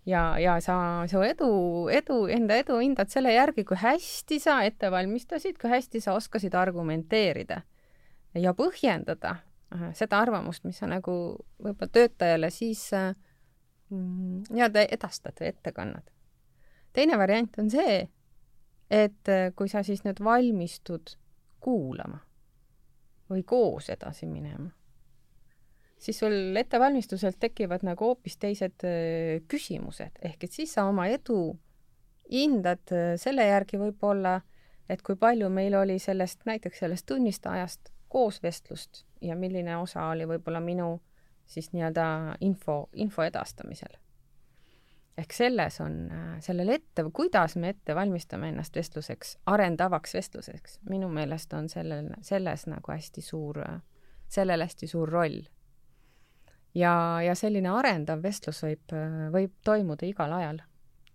[SPEAKER 3] Ja, ja sa, su edu, edu, enda edu hindad selle järgi, kui hästi sa ette valmistasid, kui hästi sa oskasid argumenteerida ja põhjendada äh, seda arvamust, mis sa nagu võib-olla töötajale siis äh, nii-öelda mm, edastad või ette kannad. teine variant on see, et äh, kui sa siis nüüd valmistud kuulama või koos edasi minema, siis sul ettevalmistuselt tekivad nagu hoopis teised äh, küsimused, ehk et siis sa oma edu hindad äh, selle järgi võib-olla, et kui palju meil oli sellest, näiteks sellest tunnist ajast koos vestlust ja milline osa oli võib-olla minu äh, siis nii-öelda info, info edastamisel. ehk selles on, sellel ette, kuidas me ette valmistame ennast vestluseks, arendavaks vestluseks, minu meelest on sellel, selles nagu hästi suur, sellel hästi suur roll. Ja, ja selline arendav vestlus võib, võib toimuda igal ajal.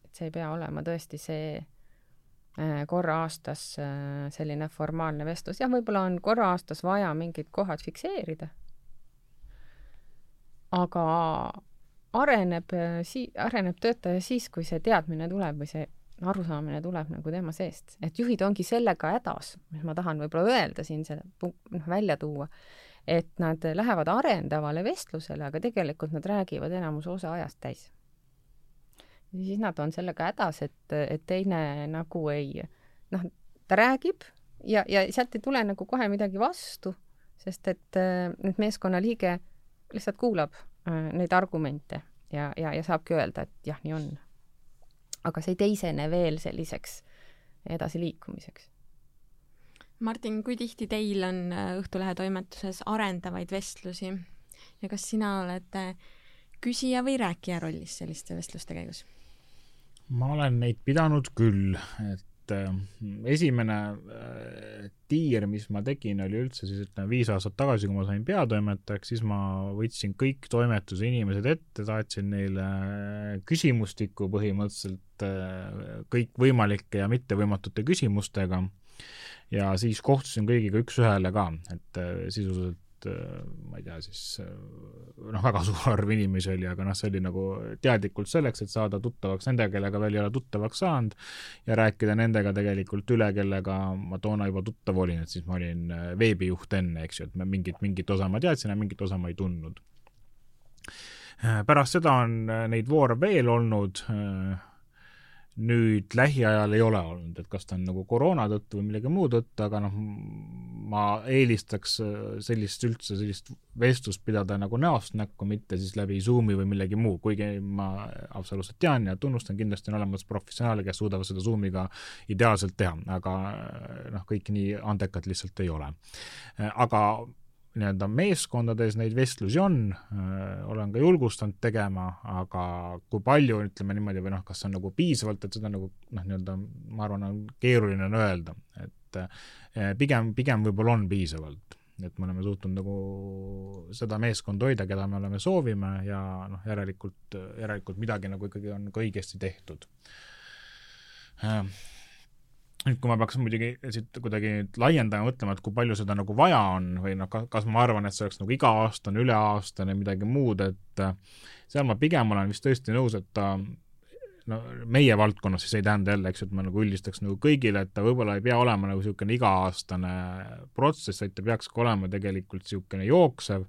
[SPEAKER 3] et see ei pea olema tõesti see äh, korra aastas äh, selline formaalne vestlus, jah, võib-olla on korra aastas vaja mingid kohad fikseerida aga areneb sii-, areneb töötaja siis, kui see teadmine tuleb või see arusaamine tuleb nagu tema seest. et juhid ongi sellega hädas, mis ma tahan võib-olla öelda siin selle noh, välja tuua, et nad lähevad arendavale vestlusele, aga tegelikult nad räägivad enamuse osa ajast täis. ja siis nad on sellega hädas, et, et teine nagu ei, noh, ta räägib ja, ja sealt ei tule nagu kohe midagi vastu, sest et nüüd meeskonnaliige lihtsalt kuulab äh, neid argumente ja, ja, ja saabki öelda, et jah, nii on. aga see ei teisene veel selliseks edasiliikumiseks.
[SPEAKER 1] Martin, kui tihti teil on äh, Õhtulehe toimetuses arendavaid vestlusi? Ja kas sina oled äh, küsija või rääkija rollis selliste vestluste käigus?
[SPEAKER 2] ma olen neid pidanud küll, et äh, esimene tiir, mis ma tegin, oli üldse siis ütleme viis aastat tagasi, kui ma sain peatoimetajaks, siis ma võtsin kõik toimetuse inimesed ette, saatsin neile küsimustiku põhimõtteliselt kõikvõimalike ja mittevõimatute küsimustega ja siis kohtusin kõigiga üks-ühele ka, et sisuliselt Äh, ma ei tea, siis äh, noh, väga <laughs> suur arv inimesi oli, aga noh, see oli nagu teadlikult selleks, et saada tuttavaks nendega, kellega veel ei ole tuttavaks saanud ja rääkida nendega tegelikult üle, kellega ma toona juba tuttav olin, et siis ma olin äh, veebijuht enne, eks ju, et ma mingit, mingit osa ma teadsin ja mingit osa ma ei tundnud. pärast seda on neid voore veel olnud nüüd lähiajal ei ole olnud, et kas ta on nagu koroona tõttu või millegi muu tõttu, aga noh, ma eelistaks äh, sellist üldse, sellist vestlust pidada nagu näost näkku, mitte siis läbi Zoomi või millegi muu, kuigi ma absoluutselt tean ja tunnustan, kindlasti on olemas professionaale, kes suudavad seda Zoomiga ideaalselt teha, aga äh, noh, kõik nii andekad lihtsalt ei ole. Äh, aga nii-öelda meeskondades neid vestlusi on, olen ka julgustanud tegema, aga kui palju, ütleme niimoodi, või noh, kas on nagu piisavalt, et seda nagu noh, nii-öelda ma arvan, on keeruline on öelda, et pigem, pigem võib-olla on piisavalt, et me oleme suutnud nagu seda meeskonda hoida, keda me oleme, soovime ja noh, järelikult, järelikult midagi nagu ikkagi on ka õigesti tehtud nüüd, kui ma peaks muidugi siit kuidagi nüüd laiendama, mõtlema, et kui palju seda nagu vaja on või noh, kas ma arvan, et see oleks nagu iga-aastane, üleaastane, midagi muud, et äh, seal ma pigem olen vist tõesti nõus, et ta no meie valdkonnas siis ei tähenda jälle, eks ju, et ma nagu üldistaks nagu kõigile, et ta võib-olla ei pea olema nagu niisugune iga-aastane protsess, vaid ta peaks ka olema tegelikult niisugune jooksev,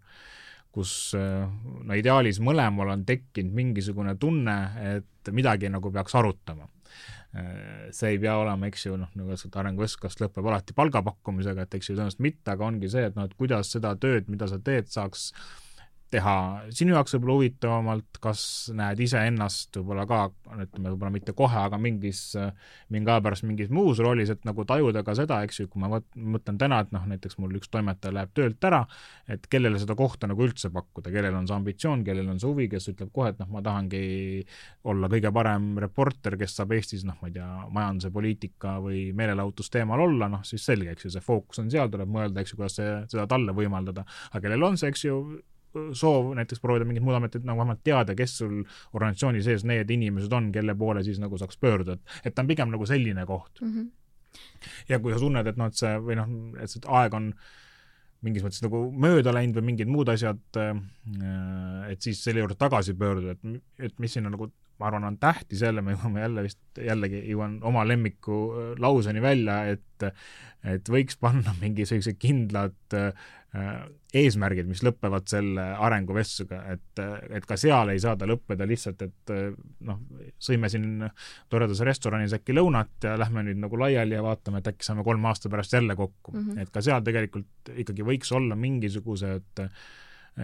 [SPEAKER 2] kus äh, no ideaalis mõlemal on tekkinud mingisugune tunne, et midagi nagu peaks arutama see ei pea olema, eks ju, noh, nagu öeldakse, et arengukeskkond lõpeb alati palgapakkumisega, et eks ju tõenäoliselt mitte, aga ongi see, et noh, et kuidas seda tööd, mida sa teed, saaks teha. Sinu jaoks võib-olla huvitavamalt, kas näed iseennast võib-olla ka, ütleme võib-olla mitte kohe, aga mingis, mingi aja pärast mingis muus rollis, et nagu tajuda ka seda, eks ju, kui ma mõtlen täna, et noh, näiteks mul üks toimetaja läheb töölt ära, et kellele seda kohta nagu üldse pakkuda, kellel on see ambitsioon, kellel on see huvi, kes ütleb kohe, et noh, ma tahangi olla kõige parem reporter, kes saab Eestis noh, ma ei tea, majanduse, poliitika või meelelahutusteemal olla, noh siis selge, eks ju, see fookus on seal, tuleb mõelda, eks ju, kuidas see, seda talle võimaldada, aga kellel on see, eks ju, soov näiteks proovida mingit muud ametit, nagu vähemalt teada, kes sul organisatsiooni sees need inimesed on, kelle poole siis nagu saaks pöörduda, et et ta on pigem nagu selline koht mm. -hmm. ja kui sa tunned, et noh, et see või noh, et see aeg on mingis mõttes nagu mööda läinud või mingid muud asjad, äh, et siis selle juurde tagasi pöörduda, et, et mis siin on nagu ma arvan, on tähtis jälle, me jõuame jälle vist, jällegi jõuan oma lemmiku äh, lauseni välja, et et võiks panna mingi sellised kindlad äh, eesmärgid, mis lõpevad selle arenguvestlusega, et, et ka seal ei saa ta lõppeda lihtsalt, et noh, sõime siin toredas restoranis äkki lõunat ja lähme nüüd nagu laiali ja vaatame, et äkki saame kolme aasta pärast jälle kokku mm. -hmm. et ka seal tegelikult ikkagi võiks olla mingisugused,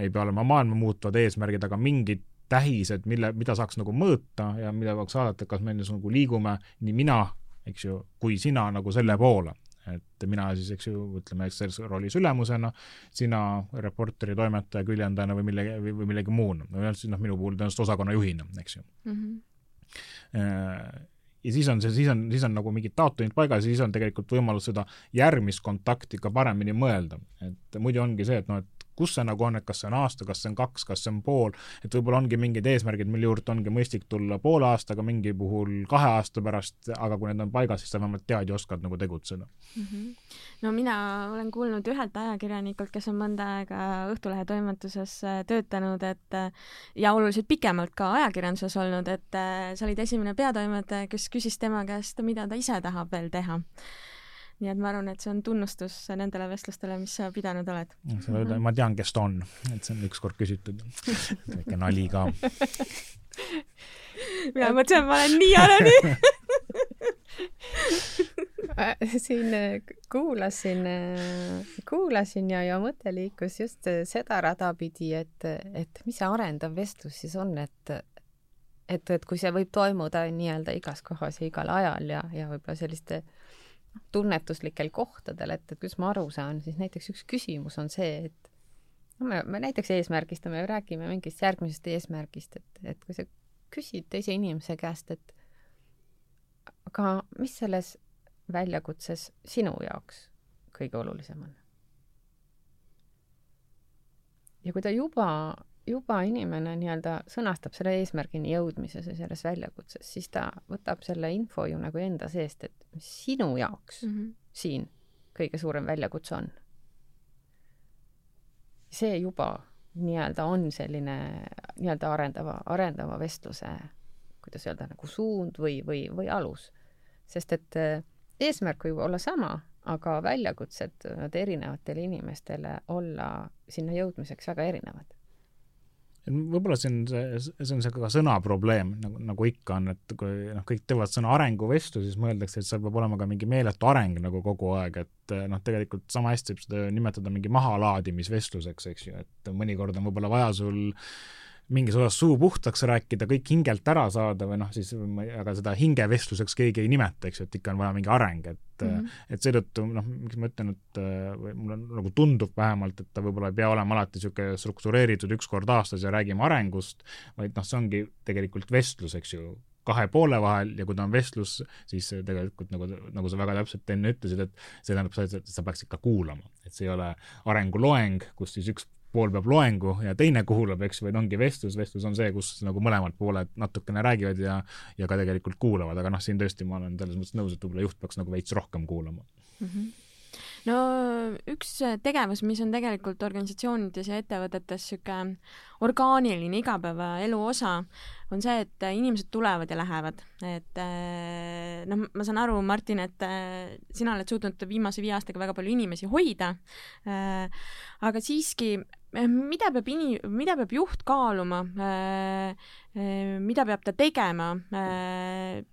[SPEAKER 2] ei pea olema maailma muutvad eesmärgid, aga mingid tähised, mille, mida saaks nagu mõõta ja mida saaks vaadata, kas me nagu liigume, nii mina, eks ju, kui sina nagu selle poole. et mina siis, eks ju, ütleme, selles rollis ülemusena, sina reporteri, toimetaja, küljendajana või millegi, või millegi muuna, või siis noh, minu puhul tõenäoliselt osakonna juhina, eks ju mm. -hmm ja siis on see, siis on, siis on nagu mingid taotlejad paigas ja siis on tegelikult võimalus seda järgmist kontakti ka paremini mõelda. et muidu ongi see, et noh, et kus see nagu on, et kas see on aasta, kas see on kaks, kas see on pool, et võib-olla ongi mingid eesmärgid, mille juurde ongi mõistlik tulla poole aastaga, mingi puhul kahe aasta pärast, aga kui need on paigas, siis sa vähemalt tead ja oskad nagu tegutseda mm.
[SPEAKER 1] -hmm. no mina olen kuulnud ühelt ajakirjanikult, kes on mõnda aega Õhtulehe toimetuses äh, töötanud, et äh, ja oluliselt pikemalt ka ajakirjanduses olnud, et äh, sa olid esimene peatoimetaja, kes küsis tema käest, mida ta ise tahab veel teha nii et ma arvan, et see on tunnustus nendele vestlustele, mis sa pidanud oled.
[SPEAKER 2] sa võid, ma tean, kes ta on, et see on ükskord küsitud. väike nali ka. <laughs>
[SPEAKER 1] mina mõtlesin, et ma olen nii anonüüm <laughs>
[SPEAKER 3] siin äh, kuulasin, äh, kuulasin ja, ja mõte liikus just äh, seda rada pidi, et, et mis see arendav vestlus siis on, et et, et kui see võib toimuda nii-öelda igas kohas ja igal ajal ja, ja võib-olla selliste äh, tunnetuslikel kohtadel, et, et kuidas ma aru saan, siis näiteks üks küsimus on see, et no me, me näiteks eesmärgistame, räägime mingist järgmisest eesmärgist, et, et kui sa küsid teise inimese käest, et aga mis selles väljakutses sinu jaoks kõige olulisem on? ja kui ta juba juba inimene nii-öelda sõnastab selle eesmärgini jõudmises ja selles väljakutses, siis ta võtab selle info ju nagu enda seest, et mis sinu jaoks mm -hmm. siin kõige suurem väljakutse on. see juba nii-öelda on selline nii-öelda arendava, arendava vestluse, kuidas öelda, nagu suund või, või, või alus. sest et eh, eesmärk võib olla sama, aga väljakutsed võivad erinevatele inimestele olla sinna jõudmiseks väga erinevad
[SPEAKER 2] võib-olla see on see, see on see ka sõnaprobleem, nagu, nagu ikka on, et kui noh, kõik teevad sõna arenguvestlus, siis mõeldakse, et seal peab olema ka mingi meeletu areng nagu kogu aeg, et noh, tegelikult sama hästi võib seda nimetada mingi mahalaadimisvestluseks, eks ju, et mõnikord on võib-olla vaja sul mingis osas suu puhtaks rääkida, kõik hingelt ära saada või noh, siis aga seda hingevestluseks keegi ei nimeta, eks ju, et ikka on vaja mingi areng, et mm -hmm. et seetõttu noh, miks ma ütlen, et või mulle nagu tundub vähemalt, et ta võib-olla ei pea olema alati niisugune struktureeritud üks kord aastas ja räägime arengust, vaid noh, see ongi tegelikult vestlus, eks ju, kahe poole vahel ja kui ta on vestlus, siis tegelikult nagu, nagu sa väga täpselt enne ütlesid, et see tähendab seda, et sa peaks ikka kuulama, et see ei ole arenguloeng, kus siis üks pool peab loengu ja teine kuulab, eks, vaid ongi vestlus, vestlus on see, kus nagu mõlemad pooled natukene räägivad ja ja ka tegelikult kuulavad, aga noh, siin tõesti ma olen selles mõttes nõus, et võib-olla juht peaks nagu veits rohkem kuulama mm. -hmm
[SPEAKER 1] no üks tegevus, mis on tegelikult organisatsioonides ja ettevõtetes niisugune orgaaniline igapäevaelu osa, on see, et inimesed tulevad ja lähevad. et eh, noh, ma saan aru, Martin, et sina oled suutnud viimase viie aastaga väga palju inimesi hoida, aga siiski, mida peab ini-, mida peab juht kaaluma, mida peab ta tegema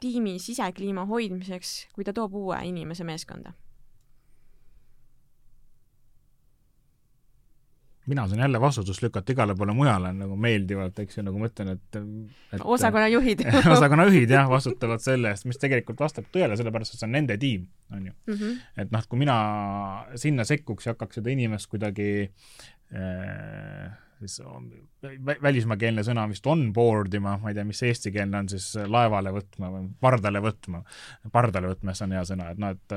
[SPEAKER 1] tiimi sisekliima hoidmiseks, kui ta toob uue inimese meeskonda?
[SPEAKER 2] mina saan jälle vastutust lükata igale poole mujale nagu meeldivalt, eks ju, nagu ma ütlen, et, et
[SPEAKER 1] osakonnajuhid <laughs>
[SPEAKER 2] osakonnajuhid jah, vastutavad selle eest, mis tegelikult vastab tõele, sellepärast et see on nende tiim, on ju mm. -hmm. et noh, kui mina sinna sekkuks ja hakkaks seda inimest kuidagi siis välismaakeelne sõna vist on board ima, ma ei tea, mis eestikeelne on siis laevale võtma või pardale võtma, pardale võtma, see on hea sõna, et noh, et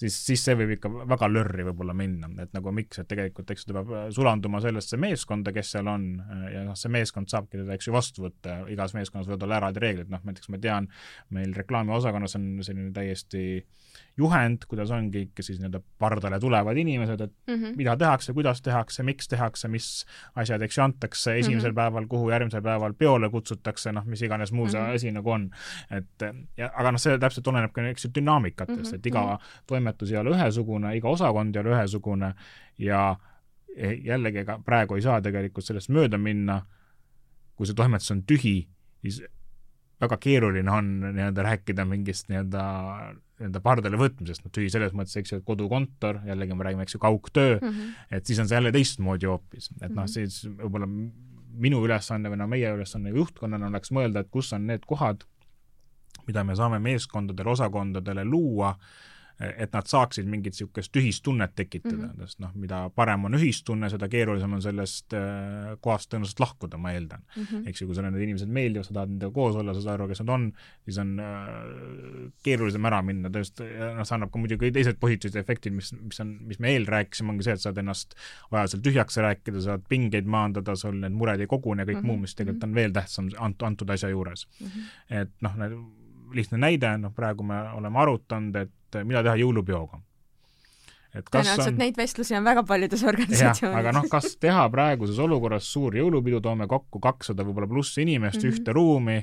[SPEAKER 2] siis, siis see võib ikka väga lörri võib-olla minna, et nagu miks, et tegelikult eks ta peab sulanduma sellesse meeskonda, kes seal on ja noh, see meeskond saabki teda, eks ju, vastu võtta, igas meeskonnas võivad olla eraldi reeglid, noh näiteks ma tean, meil reklaamiosakonnas on selline täiesti juhend, kuidas ongi ikka siis nii-öelda pardale tulevad inimesed, et mm -hmm. mida tehakse, kuidas tehakse, miks tehakse, mis asjad, eks ju, antakse esimesel mm -hmm. päeval, kuhu järgmisel päeval peole kutsutakse, noh, mis iganes muu see mm -hmm. asi nagu on. et ja aga noh, see täpselt oleneb ka, ju, dünaamikatest mm, -hmm. et iga mm -hmm. toimetus ei ole ühesugune, iga osakond ei ole ühesugune ja e, jällegi, ega praegu ei saa tegelikult sellest mööda minna, kui see toimetus on tühi, siis väga keeruline on nii-öelda rääkida mingist nii-öelda nii-öelda pardale võtmisest, noh tühi selles mõttes, eks ju, et kodukontor, jällegi me räägime, eks ju, kaugtöö mm, -hmm. et siis on see jälle teistmoodi hoopis, et noh, mhm. siis võib-olla minu ülesanne või no meie ülesanne juhtkonnana oleks mõelda, et kus on need kohad, mida me saame meeskondadele, osakondadele luua äh, et nad saaksid mingit niisugust ühistunnet tekitada mm, -hmm. sest noh, mida parem on ühistunne, seda keerulisem on sellest äh, kohast tõenäoliselt lahkuda, ma eeldan mm. -hmm. eks ju, kui sulle need inimesed meeldivad, sa tahad nendega koos olla, sa saad aru, kes nad on, siis on äh, keerulisem ära minna, tõesti, noh, see annab ka muidugi teised positiivsed efektid, mis, mis on, mis me eel rääkisime, ongi see, et saad ennast vajadusel tühjaks rääkida, saad pingeid maandada, sul need mured ei kogune ja kõik mm -hmm. muu, mis tegelikult on veel tähtsam antud, antud asja juures mm. -hmm. et noh, lihtne näide, noh praegu me oleme arutanud, et mida teha jõulupeoga.
[SPEAKER 1] et kas tõenäoliselt on... neid vestlusi on väga paljudes organisatsioonides.
[SPEAKER 2] aga noh, kas teha praeguses olukorras suur jõulupidu, toome kokku kakssada võib-olla pluss inimest mm -hmm. ühte ruumi,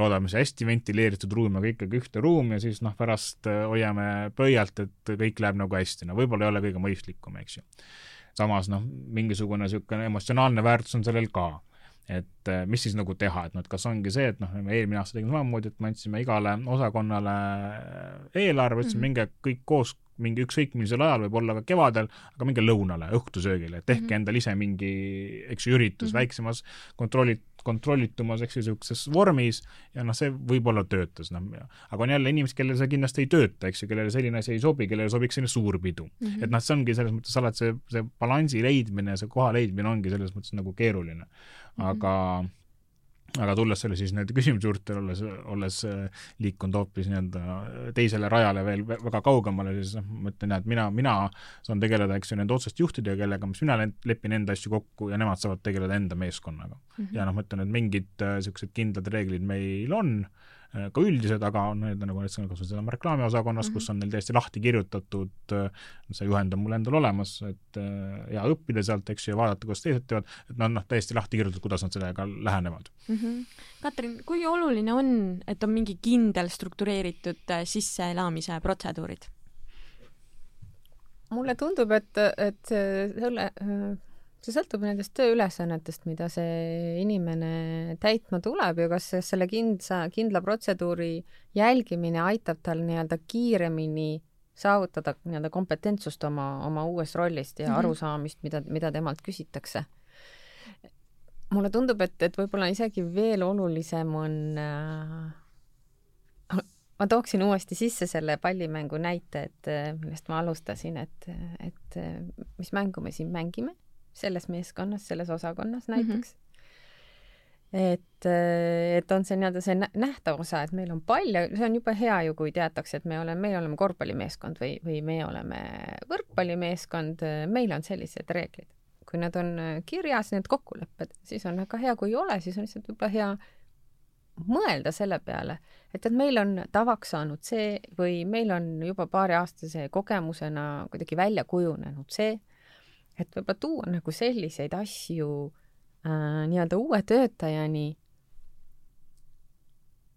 [SPEAKER 2] loodame see hästi ventileeritud ruum, aga ikkagi ühte ruumi ja siis noh, pärast äh, hoiame pöialt, et kõik läheb nagu hästi, no võib-olla ei ole kõige mõistlikum, eks ju. samas noh, mingisugune niisugune emotsionaalne väärtus on sellel ka et äh, mis siis nagu teha, et noh, et kas ongi see, et noh, me eelmine aasta tegime samamoodi, et me andsime igale osakonnale eelarve, ütlesime mm -hmm. minge kõik koos mingi ükskõik millisel ajal, võib olla ka kevadel, aga minge lõunale, õhtusöögile, tehke mm -hmm. endale ise mingi, eks ju, üritus mm -hmm. väiksemas kontrolli, kontrollitumas, eks ju, niisuguses vormis ja noh, see võib-olla töötas, noh, aga on jälle inimesed, kellel see kindlasti ei tööta, eks ju, kellele selline asi ei sobi, kellele sobiks selline suur pidu mm. -hmm. et noh, see ongi selles mõttes alati see, see balansi leidmine, see koha leidmine ongi selles mõttes nagu keeruline aga mm -hmm aga tulles selle siis nende küsimuse juurde, olles, olles äh, liikunud hoopis nii-öelda teisele rajale veel väga kaugemale, siis noh, ma ütlen jah, et mina, mina saan tegeleda, eks ju, nende otseste juhtidega, kellega, mis mina lepin enda asju kokku ja nemad saavad tegeleda enda meeskonnaga mm. -hmm. ja noh, ma ütlen, et mingid niisugused äh, kindlad reeglid meil on äh,, Äh, ka üldised, aga on nii-öelda nagu näiteks kas või seda reklaamiosakonnas mm, -hmm. kus on neil täiesti lahti kirjutatud, äh, see juhend on mul endal olemas, et äh, hea õppida sealt, eks ju, ja vaadata, kuidas teised teevad, et nad noh, täiesti lahti kirjutatud, kuidas nad sellega lähenevad mm.
[SPEAKER 1] -hmm. Katrin, kui oluline on, et on mingi kindel struktureeritud sisseelamise protseduurid?
[SPEAKER 3] mulle tundub, et, et selle see sõltub nendest tööülesannetest, mida see inimene täitma tuleb ja kas selle kindla, kindla protseduuri jälgimine aitab tal nii-öelda kiiremini saavutada nii-öelda kompetentsust oma, oma uuest rollist ja mm -hmm. arusaamist, mida, mida temalt küsitakse. mulle tundub, et, et võib-olla isegi veel olulisem on äh, ma tooksin uuesti sisse selle pallimängu näite, et millest ma alustasin, et, et mis mängu me siin mängime selles meeskonnas, selles osakonnas mhm. näiteks mm. -hmm et, et on see nii-öelda see nähtav osa, et meil on pall ja see on jube hea ju, kui teatakse, et me oleme, meie oleme korvpallimeeskond või, või me oleme võrkpallimeeskond, meil on sellised reeglid. kui need on kirjas, need kokkulepped, siis on väga hea, kui ei ole, siis on lihtsalt võib-olla hea mõelda selle peale, et, et meil on tavaks saanud see või meil on juba paariaastase kogemusena kuidagi välja kujunenud see, et võib-olla tuua nagu selliseid asju äh, nii-öelda uue töötajani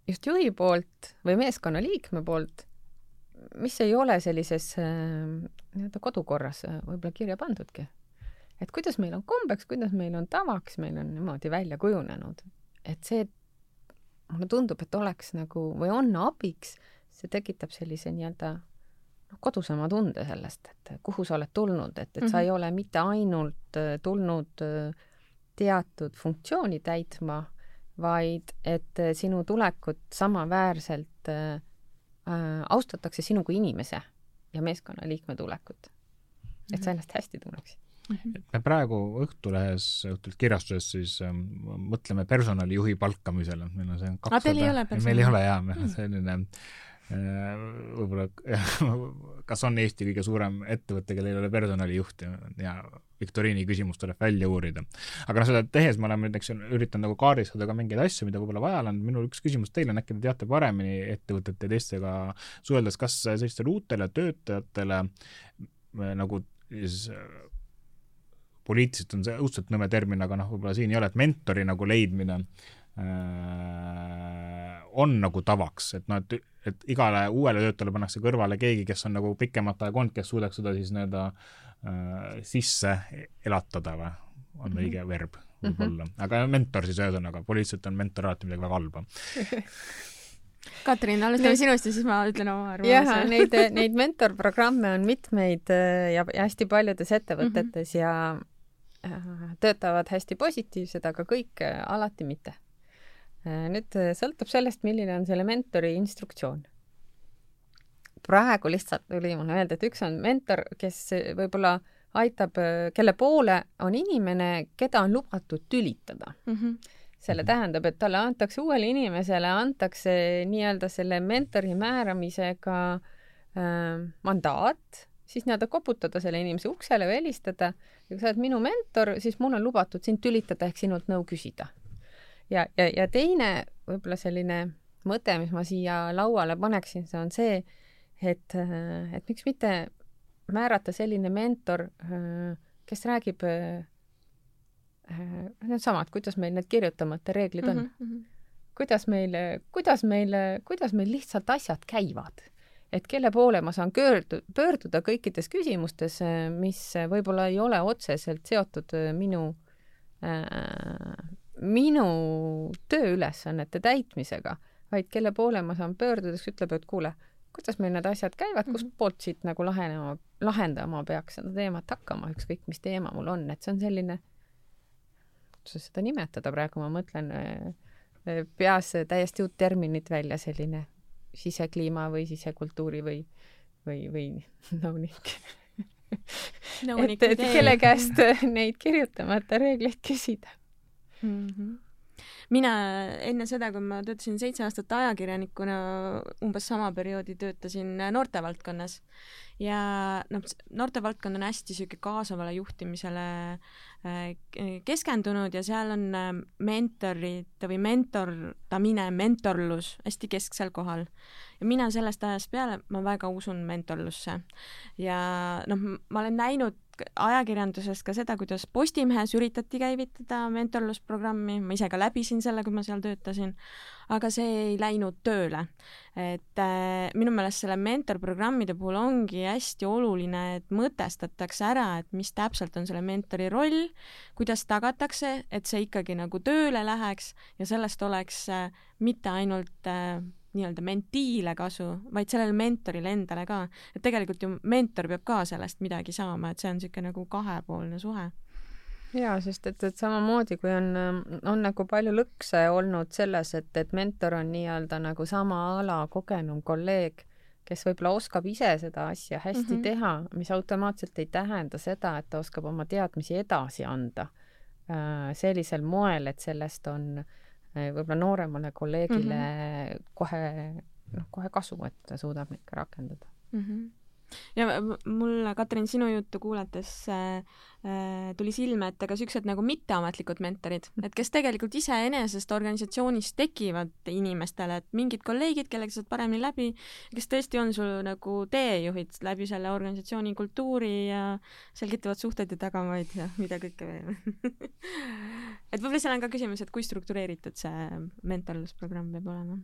[SPEAKER 3] just juhi poolt või meeskonna liikme poolt, mis ei ole sellises äh, nii-öelda kodukorras äh, võib-olla kirja pandudki. et kuidas meil on kombeks, kuidas meil on tavaks, meil on niimoodi välja kujunenud, et see, mulle tundub, et oleks nagu või on abiks, see tekitab sellise nii-öelda noh, kodusama tunde sellest, et kuhu sa oled tulnud, et, et mm -hmm. sa
[SPEAKER 1] Mhm.
[SPEAKER 3] ei ole mitte ainult äh, tulnud äh, teatud funktsiooni täitma, vaid et äh, sinu tulekut samaväärselt äh, austatakse sinu kui inimese ja meeskonnaliikme tulekut. et sa ennast hästi tunneksid.
[SPEAKER 2] me praegu Õhtulehes, Õhtuleht kirjastuses siis ähm, mõtleme personalijuhi palkamisele, meil on see
[SPEAKER 1] Aga Ah, ole
[SPEAKER 2] meil ei ole jaa, meil on selline äh, võib-olla <laughs> kas on Eesti kõige suurem ettevõte, kellel ei ole personalijuhti ja viktoriini küsimus tuleb välja uurida. aga noh, seda tehes me oleme näiteks üritanud nagu kaardistada ka mingeid asju, mida võib-olla vaja on, minul üks küsimus teile on, äkki te teate paremini ettevõtete teistega suheldes, kas sellistele uutele töötajatele äh, nagu siis äh, poliitiliselt on see õudselt nõme termin, aga noh, võib-olla siin ei ole, et mentori nagu leidmine äh, on nagu tavaks, et noh, et, et igale uuele töötajale pannakse kõrvale keegi, kes on nagu pikemat aega olnud, kes suudaks seda siis nii-öelda äh, sisse elatada või on mm -hmm. õige verb võib-olla mm, -hmm. aga mentor siis ühesõnaga, poliitiliselt on mentor alati midagi väga halba. <laughs>
[SPEAKER 1] Katrin, alustame sinust ja siis ma ütlen oma
[SPEAKER 3] jah,
[SPEAKER 1] arvamuse.
[SPEAKER 3] neid, neid mentorprogramme on mitmeid äh, ja, hästi paljudes ettevõtetes mm -hmm. ja äh, töötavad hästi positiivsed, aga kõik äh, alati mitte. Nüüd äh, sõltub sellest, milline on selle mentori instruktsioon. praegu lihtsalt tuli mulle meelde, et üks on mentor, kes äh, võib-olla aitab, kelle poole on inimene, keda on lubatud tülitada
[SPEAKER 1] Mhm.
[SPEAKER 3] selle
[SPEAKER 2] Mhm.
[SPEAKER 3] tähendab, et talle antakse, uuele inimesele antakse nii-öelda selle mentori määramisega äh, mandaat, siis nii-öelda koputada selle inimese uksele või helistada ja kui sa oled minu mentor, siis mul on lubatud sind tülitada ehk sinult nõu küsida. Ja, ja, ja teine võib-olla selline mõte, mis ma siia lauale paneksin, see on see, et, äh, et miks mitte määrata selline mentor, äh, kes räägib äh, äh, needsamad, kuidas meil need kirjutamata reeglid on mm.
[SPEAKER 1] Mhm.
[SPEAKER 3] kuidas meil, kuidas meil, kuidas meil lihtsalt asjad käivad. et kelle poole ma saan pöördu-, pöörduda kõikides küsimustes, mis võib-olla ei ole otseselt seotud minu äh, minu tööülesannete täitmisega, vaid kelle poole ma saan pöörduda, kes ütleb, et kuule, kuidas meil need asjad käivad,
[SPEAKER 1] Mhm.
[SPEAKER 3] kustpoolt siit nagu lahenema, lahendama peaks seda teemat hakkama, ükskõik mis teema mul on, et see on selline, kuidas seda nimetada praegu, ma mõtlen äh, peas täiesti uut terminit välja, selline sisekliima või sisekultuuri või, või, või <laughs> nõunik.
[SPEAKER 1] Nõunik
[SPEAKER 3] et, et
[SPEAKER 1] idee.
[SPEAKER 3] kelle käest neid kirjutamata reegleid küsida.
[SPEAKER 1] Mm. -hmm. mina enne seda, kui ma töötasin seitse aastat ajakirjanikuna, umbes sama perioodi töötasin noortevaldkonnas ja noh, noortevaldkond on hästi sihuke kaasavale juhtimisele äh, keskendunud ja seal on äh, mentorid või mentordamine, mentorlus hästi kesksel kohal. ja mina sellest ajast peale, ma väga usun mentorlusse ja noh, ma olen näinud ajakirjandusest ka seda, kuidas Postimehes üritati käivitada mentorlusprogrammi, ma ise ka läbisin selle, kui ma seal töötasin, aga see ei läinud tööle. et äh, minu meelest selle mentorprogrammide puhul ongi hästi oluline, et mõtestatakse ära, et mis täpselt on selle mentori roll, kuidas tagatakse, et see ikkagi nagu tööle läheks ja sellest oleks äh, mitte ainult äh, nii-öelda mentiile kasu, vaid sellele mentorile endale ka. et tegelikult ju mentor peab ka sellest midagi saama, et see on niisugune nagu kahepoolne suhe.
[SPEAKER 3] jaa, sest et, et samamoodi, kui on, on nagu palju lõkse olnud selles, et, et mentor on nii-öelda nagu sama ala kogenum kolleeg, kes võib-olla oskab ise seda asja hästi mm -hmm. teha, mis automaatselt ei tähenda seda, et ta oskab oma teadmisi edasi anda äh, sellisel moel, et sellest on äh, võib-olla nooremale kolleegile mm -hmm. kohe, noh, kohe kasu, et ta suudab neid ka rakendada
[SPEAKER 1] mm. -hmm ja mul, Katrin, sinu juttu kuulates äh, äh, tuli silme, et ega siuksed nagu mitteametlikud mentorid, et kes tegelikult iseenesest organisatsioonis tekivad inimestele, et mingid kolleegid, kellega saad paremini läbi, kes tõesti on sul nagu teejuhid läbi selle organisatsiooni kultuuri ja selgitavad suhteid ja tagamaid ja mida kõike veel <laughs> et võib-olla seal on ka küsimus, et kui struktureeritud see mentorlusprogramm peab olema.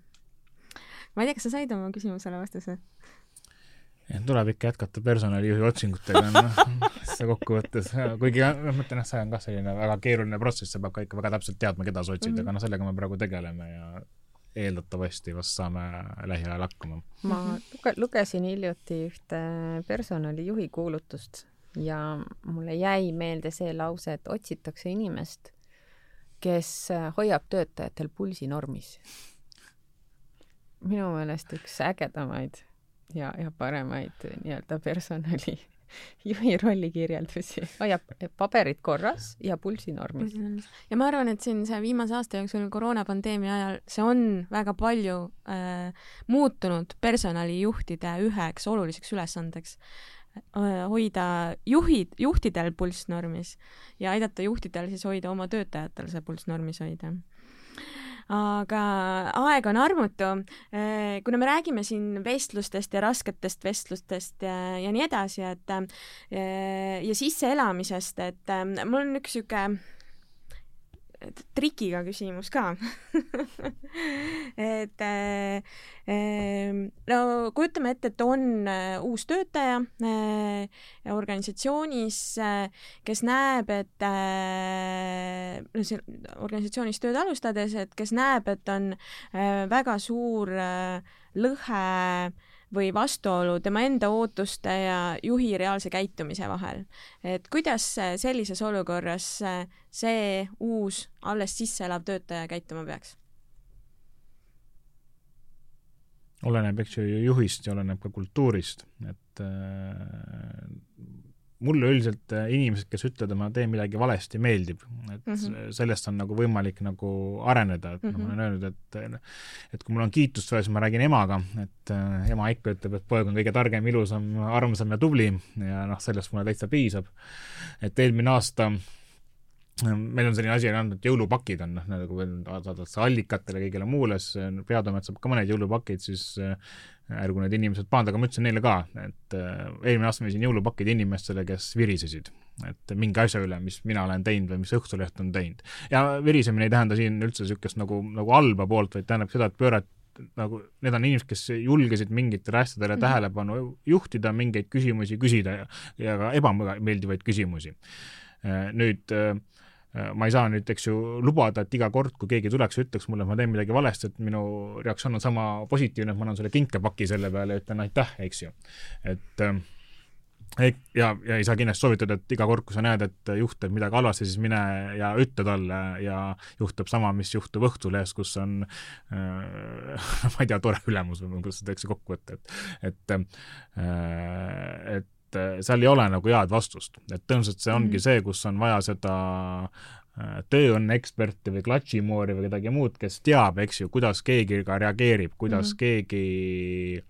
[SPEAKER 1] ma ei tea, kas sa said oma küsimusele vastuse?
[SPEAKER 2] Tuleb ikka jätkata personalijuhi otsingutega, noh, see kokkuvõttes, kuigi ma mõtlen, et see on kah selline väga keeruline protsess, sa pead ka ikka väga täpselt teadma, keda sa otsid mm, -hmm. aga noh, sellega me praegu tegeleme ja eeldatavasti vast saame lähiajal hakkama.
[SPEAKER 3] ma luge-, lugesin hiljuti ühte personalijuhi kuulutust ja mulle jäi meelde see lause, et otsitakse inimest, kes hoiab töötajatel pulsi normis. minu meelest üks ägedamaid ja, ja paremaid nii-öelda personali <laughs> juhi rolli kirjeldusi, hoiab paberid korras ja pulsi normis.
[SPEAKER 1] ja ma arvan, et siin see viimase aasta jooksul koroonapandeemia ajal, see on väga palju äh, muutunud personalijuhtide üheks oluliseks ülesandeks. Äh, hoida juhid, juhtidel pulss normis ja aidata juhtidel siis hoida oma töötajatel see pulss normis hoida aga aeg on armutu. Äh, kuna me räägime siin vestlustest ja rasketest vestlustest ja, ja nii edasi, et äh, ja sisseelamisest, et äh, mul on üks sihuke trikiga küsimus ka. <laughs> Et äh, no kujutame ette, et on äh, uus töötaja äh, organisatsioonis, kes näeb, et no see organisatsioonis tööd alustades, et kes näeb, et on väga suur lõhe või vastuolu tema enda ootuste ja juhi reaalse käitumise vahel. et kuidas sellises olukorras see uus, alles sisse elav töötaja käituma peaks?
[SPEAKER 2] oleneb, eks ju, juhist ja oleneb ka kultuurist, et äh, mulle üldiselt äh, inimesed, kes ütlevad, et ma teen midagi valesti, meeldib. et mm -hmm. sellest on nagu võimalik nagu areneda, et mm -hmm. ma olen öelnud, et et kui mul on kiitust vaja, siis ma räägin emaga, et äh, ema ikka ütleb, et poeg on kõige targem, ilusam, armsam ja tubli ja noh, sellest mulle täitsa piisab. et eelmine aasta meil on selline asi olnud, et jõulupakid on noh, nagu saadad allikatele, kõigile muule, siis Peatoimet saab ka mõned jõulupakid, siis ärgu need inimesed pahandada, aga ma ütlesin neile ka, et äh, eelmine aasta ma viisin jõulupakid inimestele, kes virisesid, et mingi asja üle, mis mina olen teinud või mis Õhtuleht on teinud. ja virisemine ei tähenda siin üldse niisugust nagu, nagu halba poolt, vaid tähendab seda, et pöörat nagu, need on inimesed, kes julgesid mingitele asjadele mm -hmm. tähelepanu juhtida, mingeid küsimusi küsida ja, ja ka ebameeldivaid küsimusi. Äh, nüüd äh, Äh, ma ei saa nüüd, eks ju, lubada, et iga kord, kui keegi tuleks ja ütleks mulle, et ma teen midagi valesti, et minu reaktsioon on sama positiivne, et ma annan sulle kinkepaki selle peale ja ütlen aitäh, eks ju. et äh, ja, ja ei saa kindlasti soovitada, et iga kord, kui sa näed, et juht teeb midagi halvasti, siis mine ja ütle talle ja juhtub sama, mis juhtub Õhtulehes, kus on äh, <laughs> ma ei tea, tore ülemus või kuidas seda tehakse kokku võtta, et et äh, et et äh, seal ei ole nagu head vastust, et tõenäoliselt see ongi mm -hmm. see, kus on vaja seda äh, tööõnne eksperti või klatšimoori või kedagi muud, kes teab, eks ju, kuidas keegi ka reageerib, kuidas mm -hmm. keegi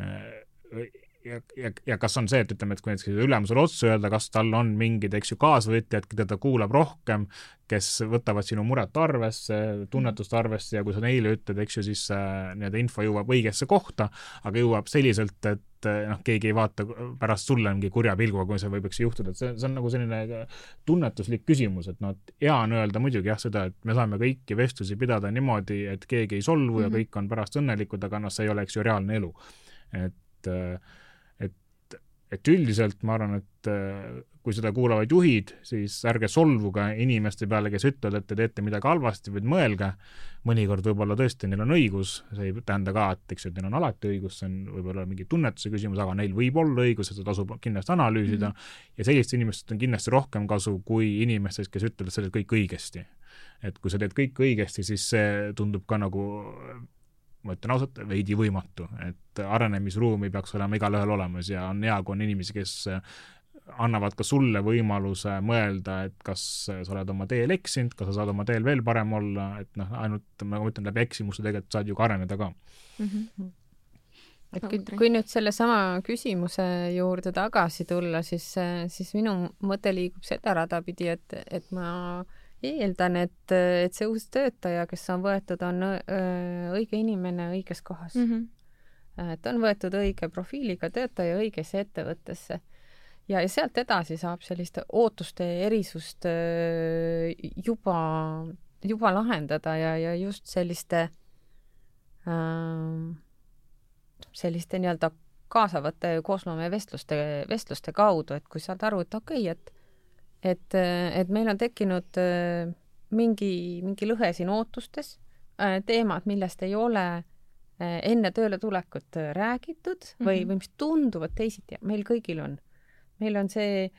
[SPEAKER 2] äh, ja, ja, ja kas on see, et ütleme, et kui näiteks ülemusele otsa öelda, kas tal on mingid, eks ju, kaasvõtjad, keda ta kuulab rohkem, kes võtavad sinu muret arvesse, tunnetust arvesse ja kui sa neile ütled, eks ju, siis nii-öelda info jõuab õigesse kohta, aga jõuab selliselt, et et eh, noh, keegi ei vaata pärast sulle mingi kurja pilguga, kui see võib, eks juhtuda, et see, see on nagu selline tunnetuslik küsimus, et noh, et hea on öelda muidugi jah, seda, et me saame kõiki vestlusi pidada niimoodi, et keegi ei solvu mm -hmm. ja mhm. kõik on pärast õnnelikud, aga noh, see ei ole, eks ju, reaalne elu. et, et, et üldiselt ma arvan, et eh, kui seda kuulavad juhid, siis ärge solvuge inimeste peale, kes ütlevad, et te teete midagi halvasti, vaid mõelge, mõnikord võib-olla tõesti neil on õigus, see ei tähenda ka, et eks ju, et neil on alati õigus, see on võib-olla mingi tunnetuse küsimus, aga neil võib olla õigus, et seda tasub kindlasti analüüsida mm -hmm. ja sellistest inimestest on kindlasti rohkem kasu kui inimestest, kes ütlevad, sa teed kõik õigesti. et kui sa teed kõik õigesti, siis see tundub ka nagu ma ütlen ausalt, veidi võimatu, et arenemisruumi peaks olema igalühel olemas ja on hea, kui on inimesi, kes annavad ka sulle võimaluse mõelda, et kas sa oled oma teel eksinud, kas sa saad oma teel veel parem olla, et noh, ainult ma ütlen, läbi eksimuste tegelikult saad ju ka areneda ka mm.
[SPEAKER 3] -hmm. et kui, kui nüüd sellesama küsimuse juurde tagasi tulla, siis, siis minu mõte liigub seda rada pidi, et, et ma eeldan, et, et see uus töötaja, kes on võetud, on õige inimene õiges kohas mm. -hmm et on võetud õige profiiliga töötaja õigesse ettevõttesse ja, ja sealt edasi saab sellist ootuste erisust juba, juba lahendada ja, ja just selliste äh,, selliste nii-öelda kaasavate koosloome vestluste, vestluste kaudu, et kui saad aru, et okei okay,, et et, et meil on tekkinud äh, mingi, mingi lõhe siin ootustes, äh, teemad, millest ei ole äh, enne tööle tulekut räägitud või mm, -hmm. või mis tunduvad teisiti, meil kõigil on. meil on see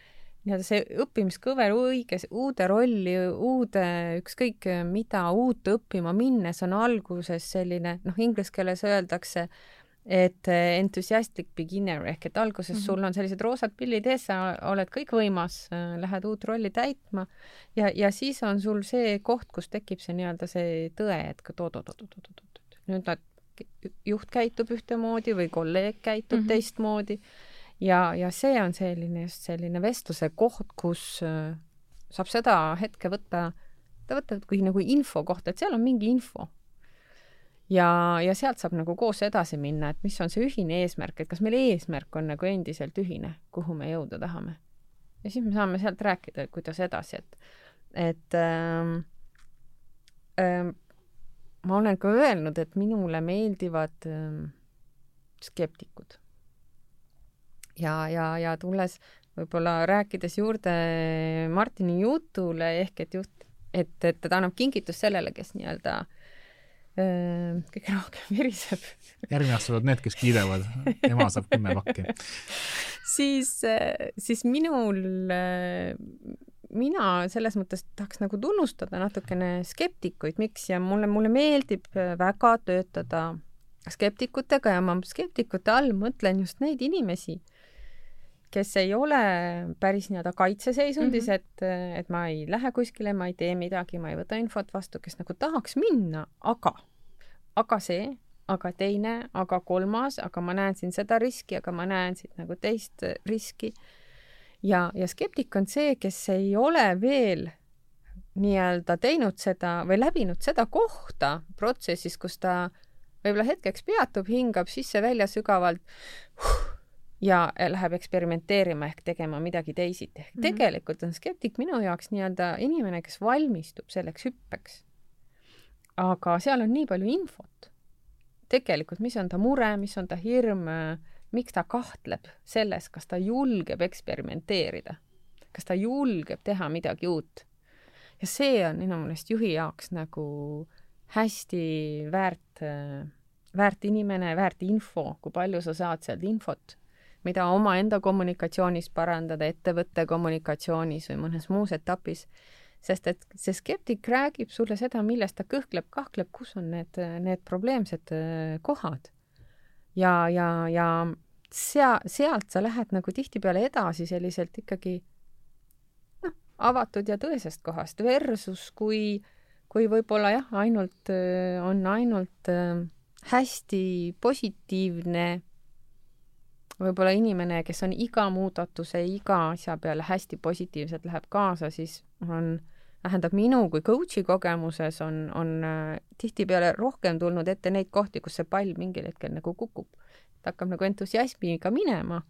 [SPEAKER 3] nii-öelda see õppimiskõver õige, uude rolli, uude ükskõik mida uut õppima minnes on alguses selline, noh, inglise keeles öeldakse äh, et eh, enthusiastic beginner ehk et alguses mm -hmm. sul on sellised roosad pillid ees, sa oled kõikvõimas, äh, lähed uut rolli täitma ja, ja siis on sul see koht, kus tekib see nii-öelda see tõe, et oot-oot-oot-oot-oot, nüüd nad, juht käitub ühtemoodi või kolleeg käitub mm -hmm. teistmoodi ja, ja see on selline just selline vestluse koht, kus äh, saab seda hetke võtta, võtta kui nagu info kohta, et seal on mingi info ja, ja sealt saab nagu koos edasi minna, et mis on see ühine eesmärk, et kas meil eesmärk on nagu endiselt ühine, kuhu me jõuda tahame. ja siis me saame sealt rääkida, et kuidas edasi, et, et ähm, ähm, ma olen ka öelnud, et minule meeldivad ähm, skeptikud. ja, ja, ja tulles võib-olla rääkides juurde Martini jutule ehk et juht, et, et ta annab kingitust sellele, kes nii-öelda äh, kõige rohkem <laughs> viriseb.
[SPEAKER 2] järgmine aasta tulevad need, kes kiidavad, ema saab kümme pakki.
[SPEAKER 3] siis, siis minul, mina selles mõttes tahaks nagu tunnustada natukene skeptikuid, miks ja mulle, mulle meeldib väga töötada skeptikutega ja ma skeptikute all mõtlen just neid inimesi, kes ei ole päris nii-öelda kaitseseisundis mm, -hmm. et, et ma ei lähe kuskile, ma ei tee midagi, ma ei võta infot vastu, kes nagu tahaks minna, aga, aga see, aga teine, aga kolmas, aga ma näen siin seda riski, aga ma näen siit nagu teist riski. ja, ja skeptik on see, kes ei ole veel nii-öelda teinud seda või läbinud seda kohta protsessis, kus ta võib-olla hetkeks peatub, hingab sisse-välja sügavalt huh, ja läheb eksperimenteerima ehk tegema midagi teisiti. ehk mm -hmm. tegelikult on skeptik minu jaoks nii-öelda inimene, kes valmistub selleks hüppeks. aga seal on nii palju infot. tegelikult, mis on ta mure, mis on ta hirm, miks ta kahtleb selles, kas ta julgeb eksperimenteerida, kas ta julgeb teha midagi uut. ja see on minu meelest juhi jaoks nagu hästi väärt, väärt inimene, väärt info, kui palju sa saad sealt infot mida omaenda kommunikatsioonis parandada, ettevõtte kommunikatsioonis või mõnes muus etapis. sest et see skeptik räägib sulle seda, milles ta kõhkleb, kahkleb, kus on need, need probleemsed äh, kohad. ja, ja, ja sea-, sealt sa lähed nagu tihtipeale edasi selliselt ikkagi noh, avatud ja tõesest kohast versus kui, kui võib-olla jah, ainult, äh, on ainult äh, hästi positiivne võib-olla inimene, kes on iga muudatuse, iga asja peale hästi positiivselt läheb kaasa, siis on, tähendab minu kui coach'i kogemuses on, on äh, tihtipeale rohkem tulnud ette neid kohti, kus see pall mingil hetkel nagu kukub. ta hakkab nagu entusiasmiga minema,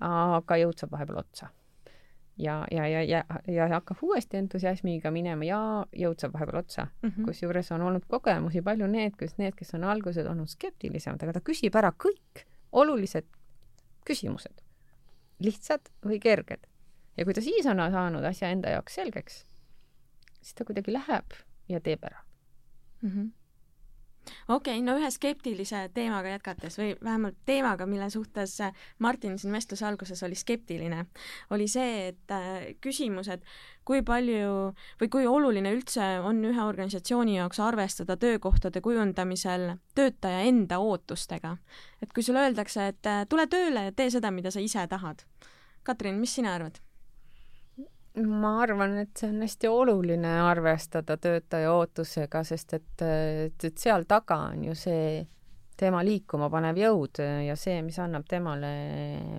[SPEAKER 3] aga jõud saab vahepeal otsa. ja, ja, ja, ja, ja hakkab uuesti entusiasmiga minema ja jõud saab vahepeal otsa mm -hmm.. kusjuures on olnud kogemusi palju need, kes, need, kes on alguses olnud skeptilisemad, aga ta küsib ära kõik olulised küsimused, lihtsad või kerged. ja kui ta siis on saanud asja enda jaoks selgeks, siis ta kuidagi läheb ja teeb ära
[SPEAKER 1] mm. -hmm okei okay,, no ühe skeptilise teemaga jätkates või vähemalt teemaga, mille suhtes Martin siin vestluse alguses oli skeptiline, oli see, et äh, küsimus, et kui palju või kui oluline üldse on ühe organisatsiooni jaoks arvestada töökohtade kujundamisel töötaja enda ootustega. et kui sulle öeldakse, et äh, tule tööle ja tee seda, mida sa ise tahad. Katrin, mis sina arvad?
[SPEAKER 3] Ma arvan, et see on hästi oluline arvestada töötaja ootusega, sest et, et, et seal taga on ju see tema liikuma panev jõud ja see, mis annab temale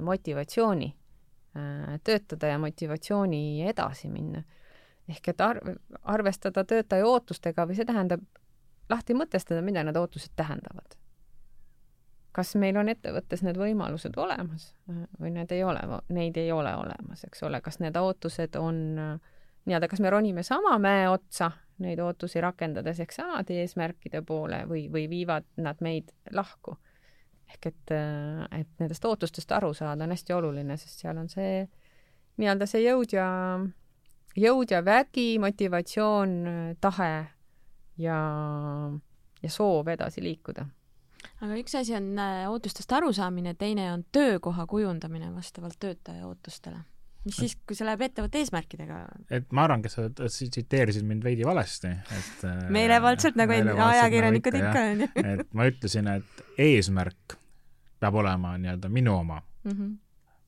[SPEAKER 3] motivatsiooni äh, töötada ja motivatsiooni edasi minna. ehk et arv-, arvestada töötaja ootustega või see tähendab lahti mõtestada, mida need ootused tähendavad kas meil on ettevõttes need võimalused olemas või need ei ole, neid ei ole olemas, eks ole, kas need ootused on nii-öelda, kas me ronime sama mäe otsa neid ootusi rakendades ehk samade eesmärkide poole või, või viivad nad meid lahku? ehk et, et nendest ootustest aru saada on hästi oluline, sest seal on see nii-öelda see jõud ja, jõud ja vägi, motivatsioon, tahe ja ja soov edasi liikuda.
[SPEAKER 1] Aga üks asi on äh, ootustest arusaamine, teine on töökoha kujundamine vastavalt töötaja ootustele mis siis, kui see läheb ettevõtte eesmärkidega?
[SPEAKER 2] et ma arvan, kes sa tsiteerisid mind veidi valesti, et äh,
[SPEAKER 1] meelevaldselt nagu ajakirjanikud nagu ikka, onju.
[SPEAKER 2] et ma ütlesin, et eesmärk peab olema nii-öelda minu oma mm. -hmm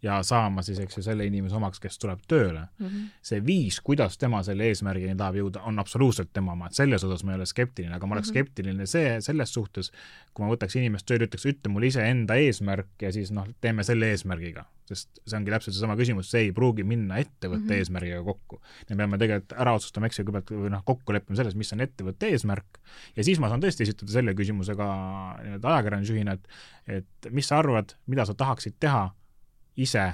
[SPEAKER 2] ja saama siis, eks ju, selle inimese omaks, kes tuleb tööle mm. -hmm. see viis, kuidas tema selle eesmärgini tahab jõuda, on absoluutselt tema oma, et selles osas ma ei ole skeptiline, aga ma oleks mm -hmm. skeptiline see, selles suhtes, kui ma võtaks inimest tööle, ütleks, ütle mulle iseenda eesmärk ja siis noh, teeme selle eesmärgiga. sest see ongi täpselt seesama küsimus, see ei pruugi minna ettevõtte mm -hmm. eesmärgiga kokku. me peame tegelikult ära otsustama, eks ju, kõigepealt või noh, kokku leppima selles, mis on ettevõtte eesmärk ja siis ma saan tõesti esitada selle küsimuse ka nii-öelda ajakirjandusjuhina, et et mis sa arvad, mida sa tahaksid teha ise,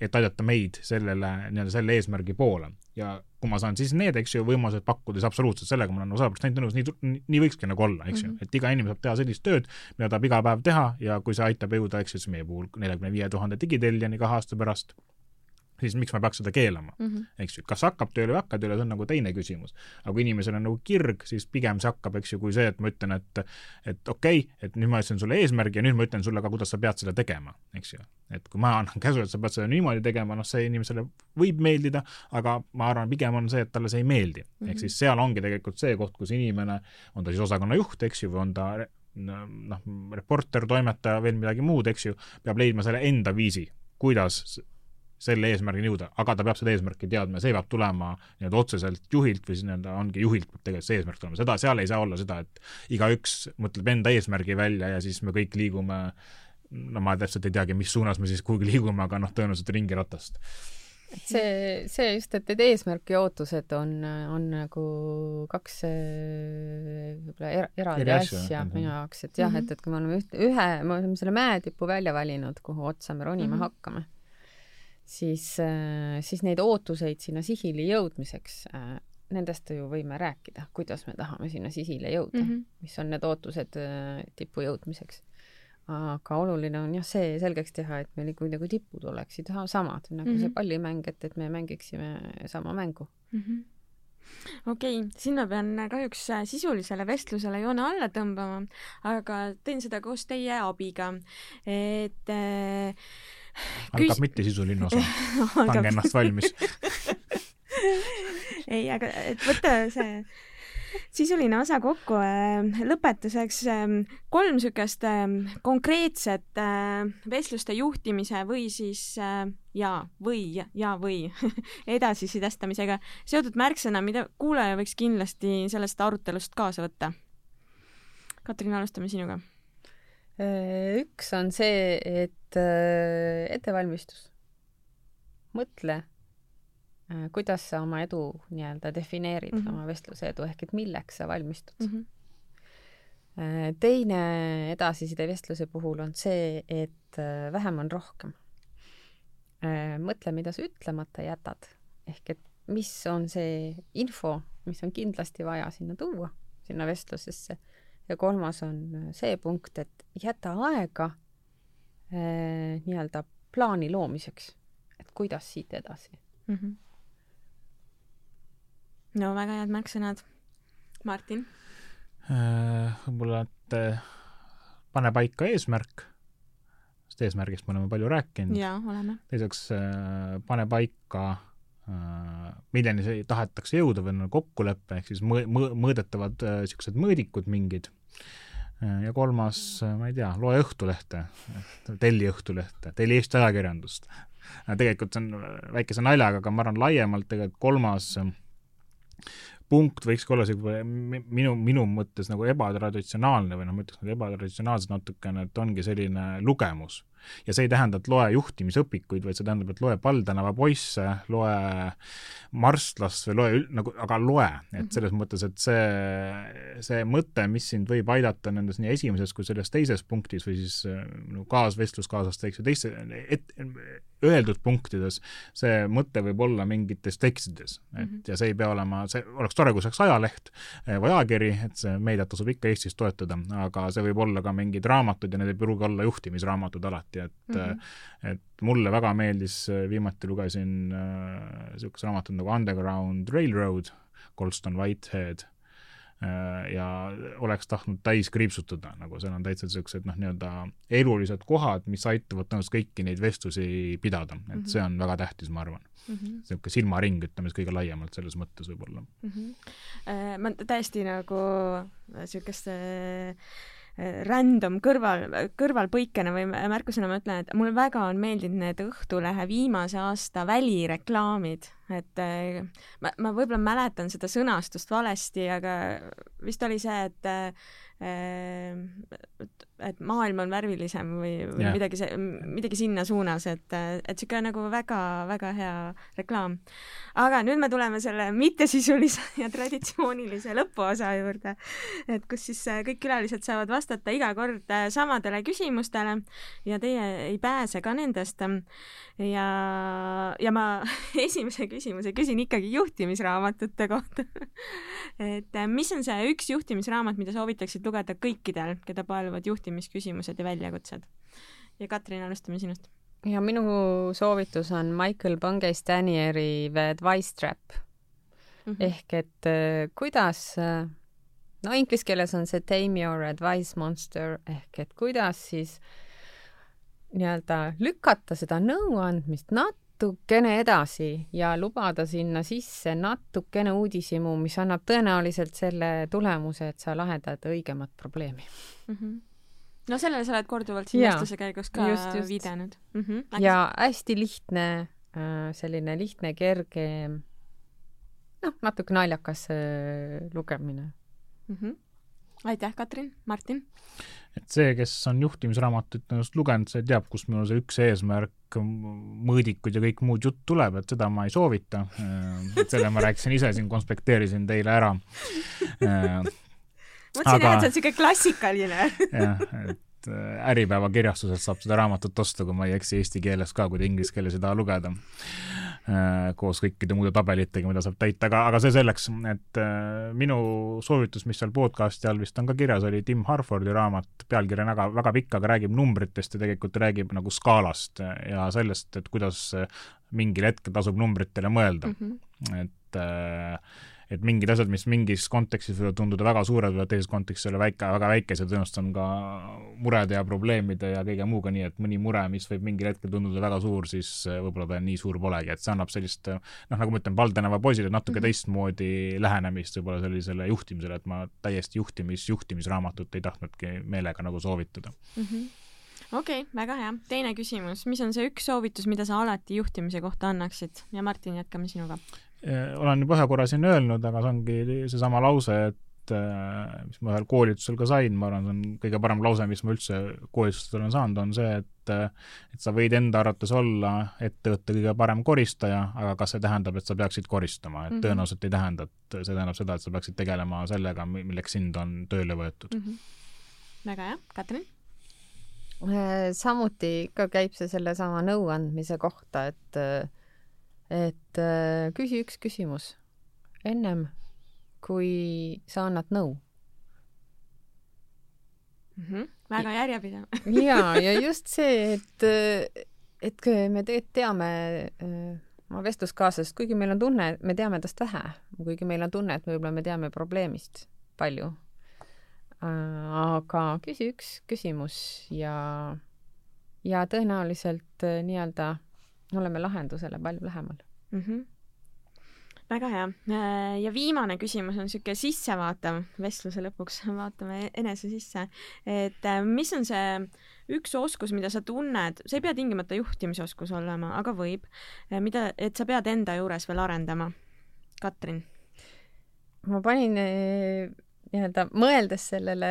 [SPEAKER 2] et aidata meid sellele, nii-öelda selle eesmärgi poole. ja kui ma saan siis need, eks ju, võimalused pakkuda, siis absoluutselt sellega ma olen sada protsenti nõus, nii, nii võikski nagu olla, eks ju mm -hmm., et iga inimene saab teha sellist tööd, mida tahab iga päev teha ja kui see aitab jõuda, eks ju, siis meie puhul neljakümne viie tuhande digitellijani kahe aasta pärast siis miks ma peaks seda keelama mm, -hmm. eks ju, kas hakkab tööle või ei hakka tööle, see on nagu teine küsimus. aga kui inimesel on nagu kirg, siis pigem see hakkab, eks ju, kui see, et ma ütlen, et et okei okay,, et nüüd ma ütlesin sulle eesmärgi ja nüüd ma ütlen sulle ka, kuidas sa pead seda tegema, eks ju. et kui ma annan käsu, et sa pead seda niimoodi tegema, noh, see inimesele võib meeldida, aga ma arvan, pigem on see, et talle see ei meeldi mm. -hmm. ehk siis seal ongi tegelikult see koht, kus inimene, on ta siis osakonna juht, eks ju, või on ta noh, reporter, toimetaja, veel midagi muud, eks ju, peab leidma selle enda viisi, kuidas selle eesmärgini jõuda, aga ta peab seda eesmärki teadma ja see peab tulema nii-öelda otseselt juhilt või siis nii-öelda ongi juhilt peab tegelikult see eesmärk tulema, seda, seal ei saa olla seda, et igaüks mõtleb enda eesmärgi välja ja siis me kõik liigume no ma täpselt ei teagi, mis suunas me siis kuhugi liigume, aga noh, tõenäoliselt ringiratast.
[SPEAKER 3] see, see just, et need eesmärk ja ootused on, on nagu kaks võib-olla er, eraldi asja, asja minu jaoks, et jah mm, -hmm. et, et kui me oleme üht, ühe, me oleme selle mäetipu välja valinud, kuhu otsa me ronima mm -hmm. hakkame siis, äh, siis neid ootuseid sinna sihile jõudmiseks, äh, nendest ju võime rääkida, kuidas me tahame sinna sihile jõuda mm, -hmm. mis on need ootused äh, tippu jõudmiseks. aga oluline on jah, see selgeks teha, et meil ikka nagu tipud oleksid samad, nagu mm -hmm. see pallimäng, et, et me mängiksime sama mängu mm. -hmm
[SPEAKER 1] okei okay,, siin ma pean kahjuks sisulisele vestlusele joone alla tõmbama, aga teen seda koos teie abiga. et äh,
[SPEAKER 2] algab Küs... mittesisuline <laughs> osa pange ennast valmis <laughs>
[SPEAKER 1] ei, aga et võtta see sisuline osa kokku. Äh, lõpetuseks ähm, kolm niisugust ähm, konkreetset vestluste juhtimise või siis ja või ja või <laughs> edasisidestamisega seotud märksõna, mida kuulaja võiks kindlasti sellest arutelust kaasa võtta. Katrin, alustame sinuga
[SPEAKER 3] üks on see, et äh, ettevalmistus. mõtle, äh, kuidas sa oma edu nii-öelda defineerid mm, -hmm. oma vestluse edu, ehk et milleks sa valmistud mm. -hmm. teine edasiside vestluse puhul on see, et vähem on rohkem. mõtle, mida sa ütlemata jätad, ehk et mis on see info, mis on kindlasti vaja sinna tuua, sinna vestlusesse ja kolmas on see punkt, et jäta aega äh, nii-öelda plaani loomiseks, et kuidas siit edasi mm. -hmm.
[SPEAKER 1] no väga head märksõnad. Martin
[SPEAKER 2] äh,? võib-olla, et äh, pane paika eesmärk, sest eesmärgist me oleme palju rääkinud.
[SPEAKER 1] jaa, oleme.
[SPEAKER 2] teiseks äh, pane paika äh, milleni see tahetakse jõuda või on kokkulepe, ehk siis mõ-, mõ-, mõõdetavad niisugused äh, mõõdikud mingid ja kolmas, ma ei tea, loe Õhtulehte, telli Õhtulehte, telli Eesti ajakirjandust. tegelikult see on väikese naljaga, aga ma arvan laiemalt tegelikult kolmas punkt võikski olla sihuke minu, minu mõttes nagu ebatraditsionaalne või noh, ma ütleks nagu ebatraditsionaalselt natukene, et ongi selline lugemus ja see ei tähenda, et loe juhtimisõpikuid, vaid see tähendab, et loe Pall-tänava poisse, loe marstlast või loe nagu, aga loe, et mhm. selles mõttes, et see, see mõte, mis sind võib aidata nendes nii esimeses kui selles teises punktis või siis no kaasvestluskaaslaste, eks ju, teiste, et öeldud punktides, see mõte võib olla mingites tekstides, et mm -hmm. ja see ei pea olema, see oleks tore, kui see oleks ajaleht eh, või ajakiri, et see meediat tasub ikka Eestis toetada, aga see võib olla ka mingid raamatud ja need ei pruugi olla juhtimisraamatud alati, et mm -hmm. et mulle väga meeldis, viimati lugesin niisugust äh, raamatut nagu Underground Railroad, Colston Whitehead ja oleks tahtnud täis kriipsutada, nagu seal on täitsa niisugused noh, nii-öelda elulised kohad, mis aitavad tõenäoliselt kõiki neid vestlusi pidada, et mm -hmm. see on väga tähtis, ma arvan mm -hmm.. niisugune silmaring, ütleme siis kõige laiemalt selles mõttes võib-olla mm.
[SPEAKER 1] -hmm. ma täiesti nagu niisugust äh, random kõrval, kõrvalpõikena või märkusena ma ütlen, et mulle väga on meeldinud need Õhtulehe viimase aasta välireklaamid, et äh, ma, ma võib-olla mäletan seda sõnastust valesti, aga vist oli see, et Ehm, et maailm on värvilisem või, või yeah. midagi midagi sinna suunas, et, et niisugune nagu väga-väga hea reklaam. aga nüüd me tuleme selle mittesisulise <laughs> ja traditsioonilise lõpuosa juurde, et kus siis äh, kõik külalised saavad vastata iga kord äh, samadele küsimustele ja teie ei pääse ka nendest. ja, ja ma <laughs> esimese küsimuse küsin ikkagi juhtimisraamatute kohta <laughs> et äh, mis on see üks juhtimisraamat, mida soovitaksid lugeda kõikidel, keda paeluvad juhtimisküsimused ja väljakutsed. ja Katrin, alustame sinust.
[SPEAKER 3] ja minu soovitus on Michael Bungay-Stanieri The Advice Trap mm. -hmm. ehk et äh, kuidas, äh, no inglise keeles on see Tame your advice monster ehk et kuidas siis nii-öelda lükata seda nõuandmist nat-, natukene edasi ja lubada sinna sisse natukene uudishimu, mis annab tõenäoliselt selle tulemuse, et sa lahendad õigemat probleemi mm.
[SPEAKER 1] -hmm. No sellele sa oled korduvalt siin vestluse käigus ka just, just. viidanud
[SPEAKER 3] mm. -hmm. ja hästi lihtne, äh, selline lihtne, kerge, noh, natuke naljakas äh, lugemine
[SPEAKER 1] mm. -hmm. aitäh, Katrin, Martin!
[SPEAKER 2] et see, kes on juhtimisraamatut ennast lugenud, see teab, kust mul see üks eesmärk, mõõdikud ja kõik muud jutt tuleb, et seda ma ei soovita. et selle ma rääkisin ise siin, konspekteerisin teile ära.
[SPEAKER 1] Mõtlesin jah, et see on niisugune klassikaline. <laughs>
[SPEAKER 2] jah, et äh, Äripäeva kirjastuselt saab seda raamatut osta, kui ma ei eksi, eesti keeles ka, kui te inglise keeles ei taha lugeda Äh, koos kõikide muude tabelitega, mida saab täita, aga, aga see selleks, et äh, minu soovitus, mis seal podcast'i all vist on ka kirjas, oli Tim Harfordi raamat, pealkiri on väga, väga pikk, aga räägib numbritest ja tegelikult räägib nagu skaalast ja sellest, et kuidas mingil hetkel tasub numbritele mõelda mm. -hmm. et äh, et mingid asjad, mis mingis kontekstis võivad tunduda väga suured, võivad teises kontekstis olla väike, väga väikesed, tõenäoliselt on ka murede ja probleemide ja kõige muuga nii, et mõni mure, mis võib mingil hetkel tunduda väga suur, siis äh, võib-olla ta nii suur polegi, et see annab sellist noh, nagu ma ütlen, Val tänava poisile natuke mm -hmm. teistmoodi lähenemist võib-olla sellisele juhtimisele, et ma täiesti juhtimis, juhtimisraamatut ei tahtnudki meelega nagu soovitada mm.
[SPEAKER 1] -hmm okei okay,, väga hea. teine küsimus, mis on see üks soovitus, mida sa alati juhtimise kohta annaksid? ja Martin, jätkame sinuga.
[SPEAKER 2] Äh, olen juba ühe korra siin öelnud, aga see ongi seesama lause, et äh, mis ma ühel koolitusel ka sain, ma arvan, see on kõige parem lause, mis ma üldse koolitustel olen saanud, on see, et et sa võid enda arvates olla ettevõtte kõige parem koristaja, aga kas see tähendab, et sa peaksid koristama, et mm -hmm. tõenäoliselt ei tähenda, et see tähendab seda, et sa peaksid tegelema sellega, milleks sind on tööle võetud mm.
[SPEAKER 1] -hmm. väga hea, Katrin?
[SPEAKER 3] Äh, samuti ikka käib see sellesama nõuandmise kohta, et et äh, küsi üks küsimus ennem, kui sa annad nõu
[SPEAKER 1] mm. -hmm. väga järjepidev <laughs>
[SPEAKER 3] ja, ja just see, et, et me tegelikult teame äh, oma vestluskaaslasest, kuigi meil on tunne, me teame tast vähe, kuigi meil on tunne, et võib-olla me teame probleemist palju äh,. aga küsi üks küsimus ja, ja tõenäoliselt äh, nii-öelda oleme lahendusele palju lähemal mm. -hmm
[SPEAKER 1] väga hea. Äh, ja viimane küsimus on niisugune sissevaatav vestluse lõpuks, <laughs> vaatame enese sisse. et äh, mis on see üks oskus, mida sa tunned, see ei pea tingimata juhtimisoskus olema, aga võib, äh, mida, et sa pead enda juures veel arendama? Katrin?
[SPEAKER 3] ma panin nii-öelda mõeldes sellele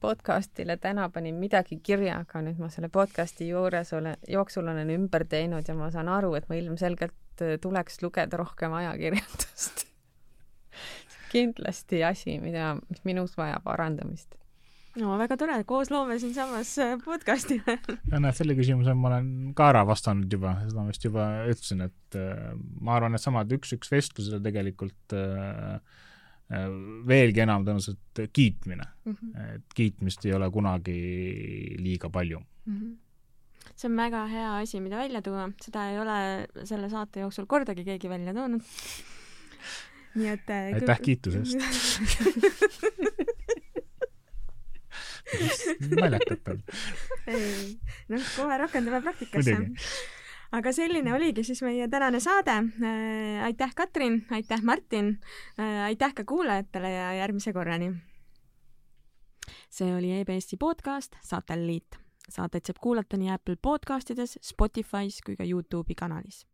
[SPEAKER 3] podcastile täna panin midagi kirja, aga nüüd ma selle podcasti juures olen, jooksul olen ümber teinud ja ma saan aru, et ma ilmselgelt äh, tuleks lugeda rohkem ajakirjandust. <laughs> Kindlasti asi, mida, mis minus vajab arendamist.
[SPEAKER 1] No väga tore, koos loome siinsamas äh, podcasti <laughs>
[SPEAKER 2] ja näed, selle küsimuse ma olen ka ära vastanud juba, seda ma vist juba ütlesin, et äh, ma arvan, et samad üks-üks vestlused tegelikult Äh, veelgi enam tõenäoliselt kiitmine mm. -hmm. et kiitmist ei ole kunagi liiga palju mm. -hmm
[SPEAKER 1] see on väga hea asi, mida välja tuua, seda ei ole selle saate jooksul kordagi keegi välja toonud. nii et äh,
[SPEAKER 2] aitäh kiituse eest <laughs> naljakat on.
[SPEAKER 1] ei, noh, kohe rakendame praktikasse. Aga selline oligi siis meie tänane saade. Äh, aitäh, Katrin, aitäh, Martin, äh, aitäh ka kuulajatele ja järgmise korrani. see oli EBS-i podcast Satelliit. Saateid saab kuulata nii Apple podcastides, Spotify's kui ka Youtube'i kanalis